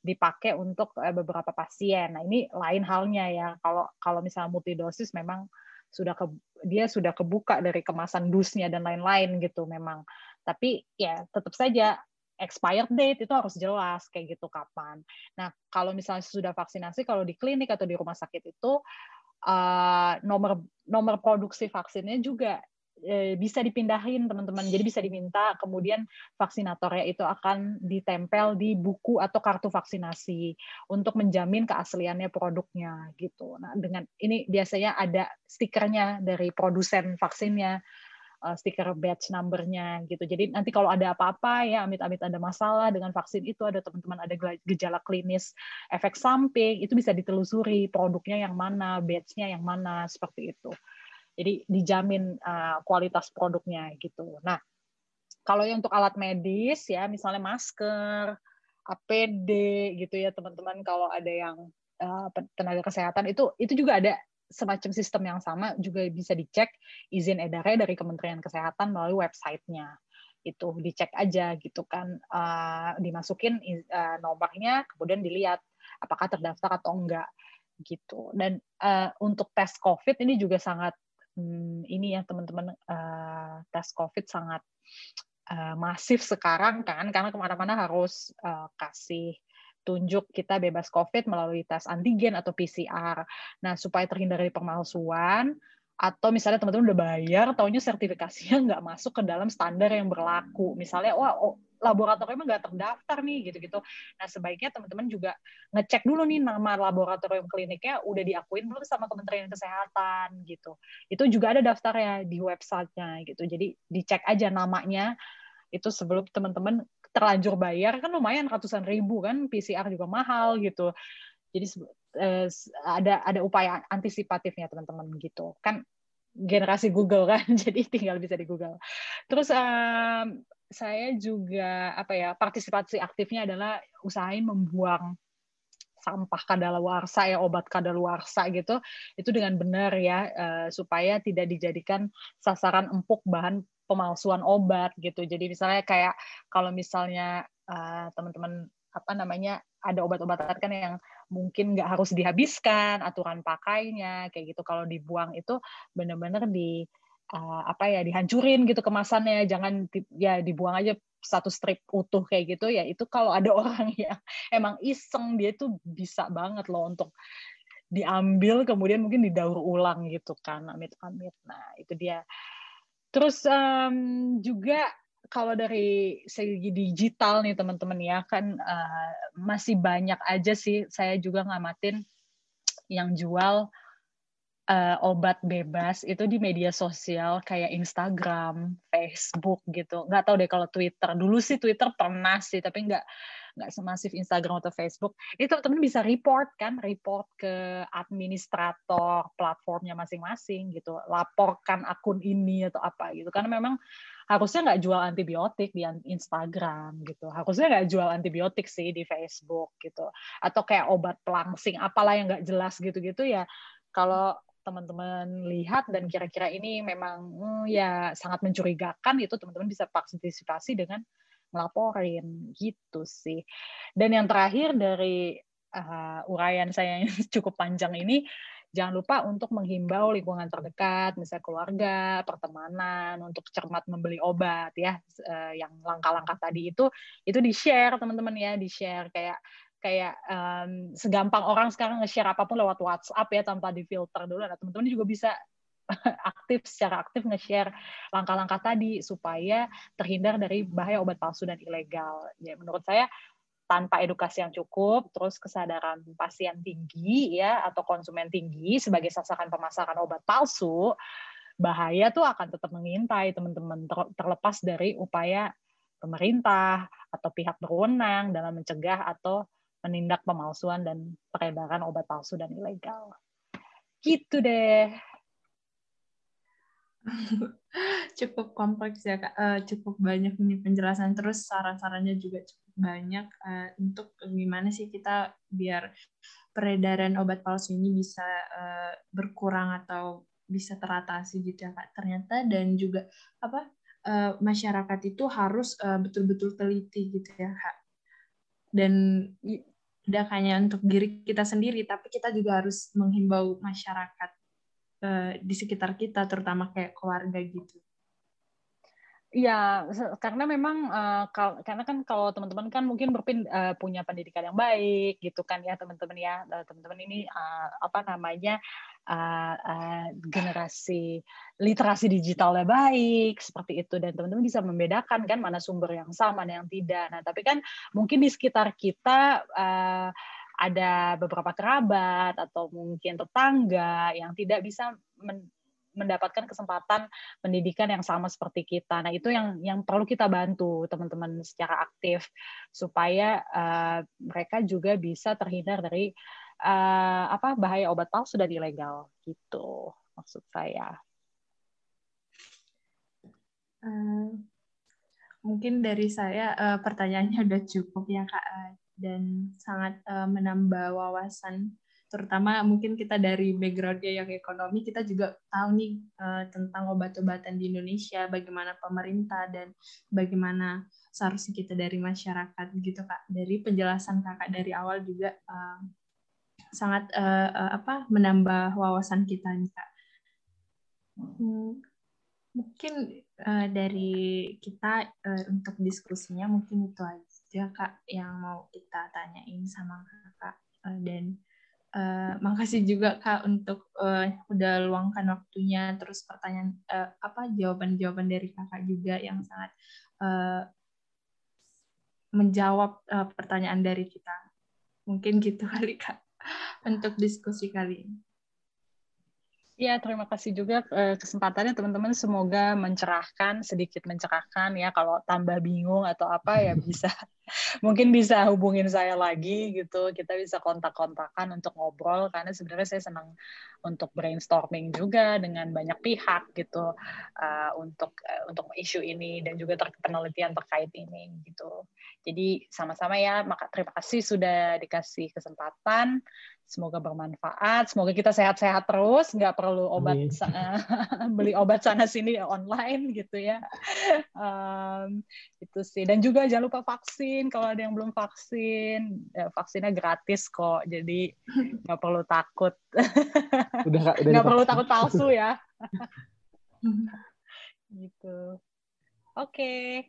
dipakai untuk eh, beberapa pasien. Nah, ini lain halnya ya. Kalau kalau misalnya multi dosis memang sudah ke, dia sudah kebuka dari kemasan dusnya dan lain-lain gitu memang. Tapi ya tetap saja expired date itu harus jelas kayak gitu kapan. Nah, kalau misalnya sudah vaksinasi kalau di klinik atau di rumah sakit itu uh, nomor nomor produksi vaksinnya juga uh, bisa dipindahin teman-teman. Jadi bisa diminta kemudian vaksinatornya itu akan ditempel di buku atau kartu vaksinasi untuk menjamin keasliannya produknya gitu. Nah, dengan ini biasanya ada stikernya dari produsen vaksinnya uh, stiker batch number-nya gitu. Jadi nanti kalau ada apa-apa ya amit-amit ada masalah dengan vaksin itu ada teman-teman ada gejala klinis efek samping itu bisa ditelusuri produknya yang mana, batch-nya yang mana seperti itu. Jadi dijamin uh, kualitas produknya gitu. Nah, kalau yang untuk alat medis ya misalnya masker, APD gitu ya teman-teman kalau ada yang uh, tenaga kesehatan itu itu juga ada semacam sistem yang sama juga bisa dicek izin edarnya dari Kementerian Kesehatan melalui websitenya. Itu dicek aja gitu kan uh, dimasukin uh, nomornya kemudian dilihat apakah terdaftar atau enggak gitu. Dan uh, untuk tes COVID ini juga sangat hmm, ini ya teman-teman uh, tes COVID sangat uh, masif sekarang kan karena ke mana-mana harus uh, kasih tunjuk kita bebas COVID melalui tes antigen atau PCR. Nah, supaya terhindar dari pemalsuan, atau misalnya teman-teman udah bayar, taunya sertifikasinya nggak masuk ke dalam standar yang berlaku. Misalnya, wah, oh, laboratorium nggak terdaftar nih, gitu-gitu. Nah, sebaiknya teman-teman juga ngecek dulu nih nama laboratorium kliniknya udah diakuin belum sama Kementerian Kesehatan, gitu. Itu juga ada daftarnya di websitenya, gitu. Jadi dicek aja namanya itu sebelum teman-teman terlanjur bayar kan lumayan ratusan ribu kan PCR juga mahal gitu. Jadi eh, ada ada upaya antisipatifnya teman-teman gitu. Kan generasi Google kan jadi tinggal bisa di Google. Terus um, saya juga apa ya partisipasi aktifnya adalah usahain membuang sampah kadaluarsa ya obat kadaluarsa gitu itu dengan benar ya uh, supaya tidak dijadikan sasaran empuk bahan pemalsuan obat gitu. Jadi misalnya kayak kalau misalnya uh, teman-teman apa namanya ada obat-obatan kan yang mungkin nggak harus dihabiskan aturan pakainya kayak gitu kalau dibuang itu benar-benar di uh, apa ya dihancurin gitu kemasannya. Jangan ya dibuang aja satu strip utuh kayak gitu. Ya itu kalau ada orang yang emang iseng dia tuh bisa banget loh untuk diambil kemudian mungkin didaur ulang gitu kan amit-amit. Nah itu dia. Terus um, juga kalau dari segi digital nih teman-teman ya kan uh, masih banyak aja sih. Saya juga ngamatin yang jual uh, obat bebas itu di media sosial kayak Instagram, Facebook gitu. Nggak tahu deh kalau Twitter. Dulu sih Twitter pernah sih, tapi nggak nggak semasif Instagram atau Facebook. Itu teman-teman bisa report kan, report ke administrator platformnya masing-masing gitu. Laporkan akun ini atau apa gitu. Karena memang harusnya nggak jual antibiotik di Instagram gitu. Harusnya nggak jual antibiotik sih di Facebook gitu. Atau kayak obat pelangsing, apalah yang nggak jelas gitu-gitu ya. Kalau teman-teman lihat dan kira-kira ini memang hmm, ya sangat mencurigakan itu teman-teman bisa partisipasi dengan ngelaporin gitu sih. Dan yang terakhir dari uh, uraian saya yang cukup panjang ini jangan lupa untuk menghimbau lingkungan terdekat, misalnya keluarga, pertemanan, untuk cermat membeli obat ya, uh, yang langkah-langkah tadi itu itu di share teman-teman ya, di share kayak kayak um, segampang orang sekarang nge-share apa pun lewat WhatsApp ya tanpa difilter dulu. Nah, teman-teman juga bisa aktif secara aktif nge-share langkah-langkah tadi supaya terhindar dari bahaya obat palsu dan ilegal. Ya, menurut saya tanpa edukasi yang cukup, terus kesadaran pasien tinggi ya atau konsumen tinggi sebagai sasaran pemasaran obat palsu, bahaya tuh akan tetap mengintai teman-teman terlepas dari upaya pemerintah atau pihak berwenang dalam mencegah atau menindak pemalsuan dan peredaran obat palsu dan ilegal. Gitu deh. cukup kompleks ya kak, uh, cukup banyak nih penjelasan terus saran-sarannya juga cukup banyak uh, untuk gimana sih kita biar peredaran obat palsu ini bisa uh, berkurang atau bisa teratasi gitu ya kak. Ternyata dan juga apa uh, masyarakat itu harus betul-betul uh, teliti gitu ya kak. Dan tidak hanya untuk diri kita sendiri, tapi kita juga harus menghimbau masyarakat uh, di sekitar kita, terutama kayak keluarga gitu. Ya, karena memang uh, kal karena kan kalau teman-teman kan mungkin berpin uh, punya pendidikan yang baik gitu kan ya teman-teman ya teman-teman ini apa namanya generasi literasi digitalnya baik seperti itu dan teman-teman bisa membedakan kan mana sumber yang sama mana yang tidak. Nah tapi kan mungkin di sekitar kita ada beberapa kerabat atau mungkin tetangga yang tidak bisa mendapatkan kesempatan pendidikan yang sama seperti kita. Nah, itu yang yang perlu kita bantu teman-teman secara aktif supaya uh, mereka juga bisa terhindar dari uh, apa bahaya obat palsu dan ilegal gitu maksud saya. Uh, mungkin dari saya uh, pertanyaannya udah cukup ya kak dan sangat uh, menambah wawasan terutama mungkin kita dari backgroundnya yang ekonomi kita juga tahu nih uh, tentang obat-obatan di Indonesia bagaimana pemerintah dan bagaimana seharusnya kita dari masyarakat gitu kak. Dari penjelasan kakak dari awal juga uh, sangat uh, uh, apa menambah wawasan kita nih kak. Hmm, mungkin uh, dari kita uh, untuk diskusinya mungkin itu aja kak yang mau kita tanyain sama kakak uh, dan Uh, makasih juga kak untuk uh, udah luangkan waktunya terus pertanyaan uh, apa jawaban-jawaban dari kakak juga yang sangat uh, menjawab uh, pertanyaan dari kita mungkin gitu kali kak untuk diskusi kali ini. Ya, terima kasih juga kesempatannya teman-teman. Semoga mencerahkan, sedikit mencerahkan ya. Kalau tambah bingung atau apa ya bisa. Mungkin bisa hubungin saya lagi gitu. Kita bisa kontak-kontakan untuk ngobrol karena sebenarnya saya senang untuk brainstorming juga dengan banyak pihak gitu uh, untuk uh, untuk isu ini dan juga ter penelitian terkait ini gitu. Jadi sama-sama ya. Maka terima kasih sudah dikasih kesempatan semoga bermanfaat semoga kita sehat-sehat terus nggak perlu obat beli obat sana sini online gitu ya. Um, itu sih. Dan juga jangan lupa vaksin kalau ada yang belum vaksin. Ya, vaksinnya gratis kok jadi nggak perlu takut. Udah, udah nggak perlu takut palsu ya. Gitu. Oke,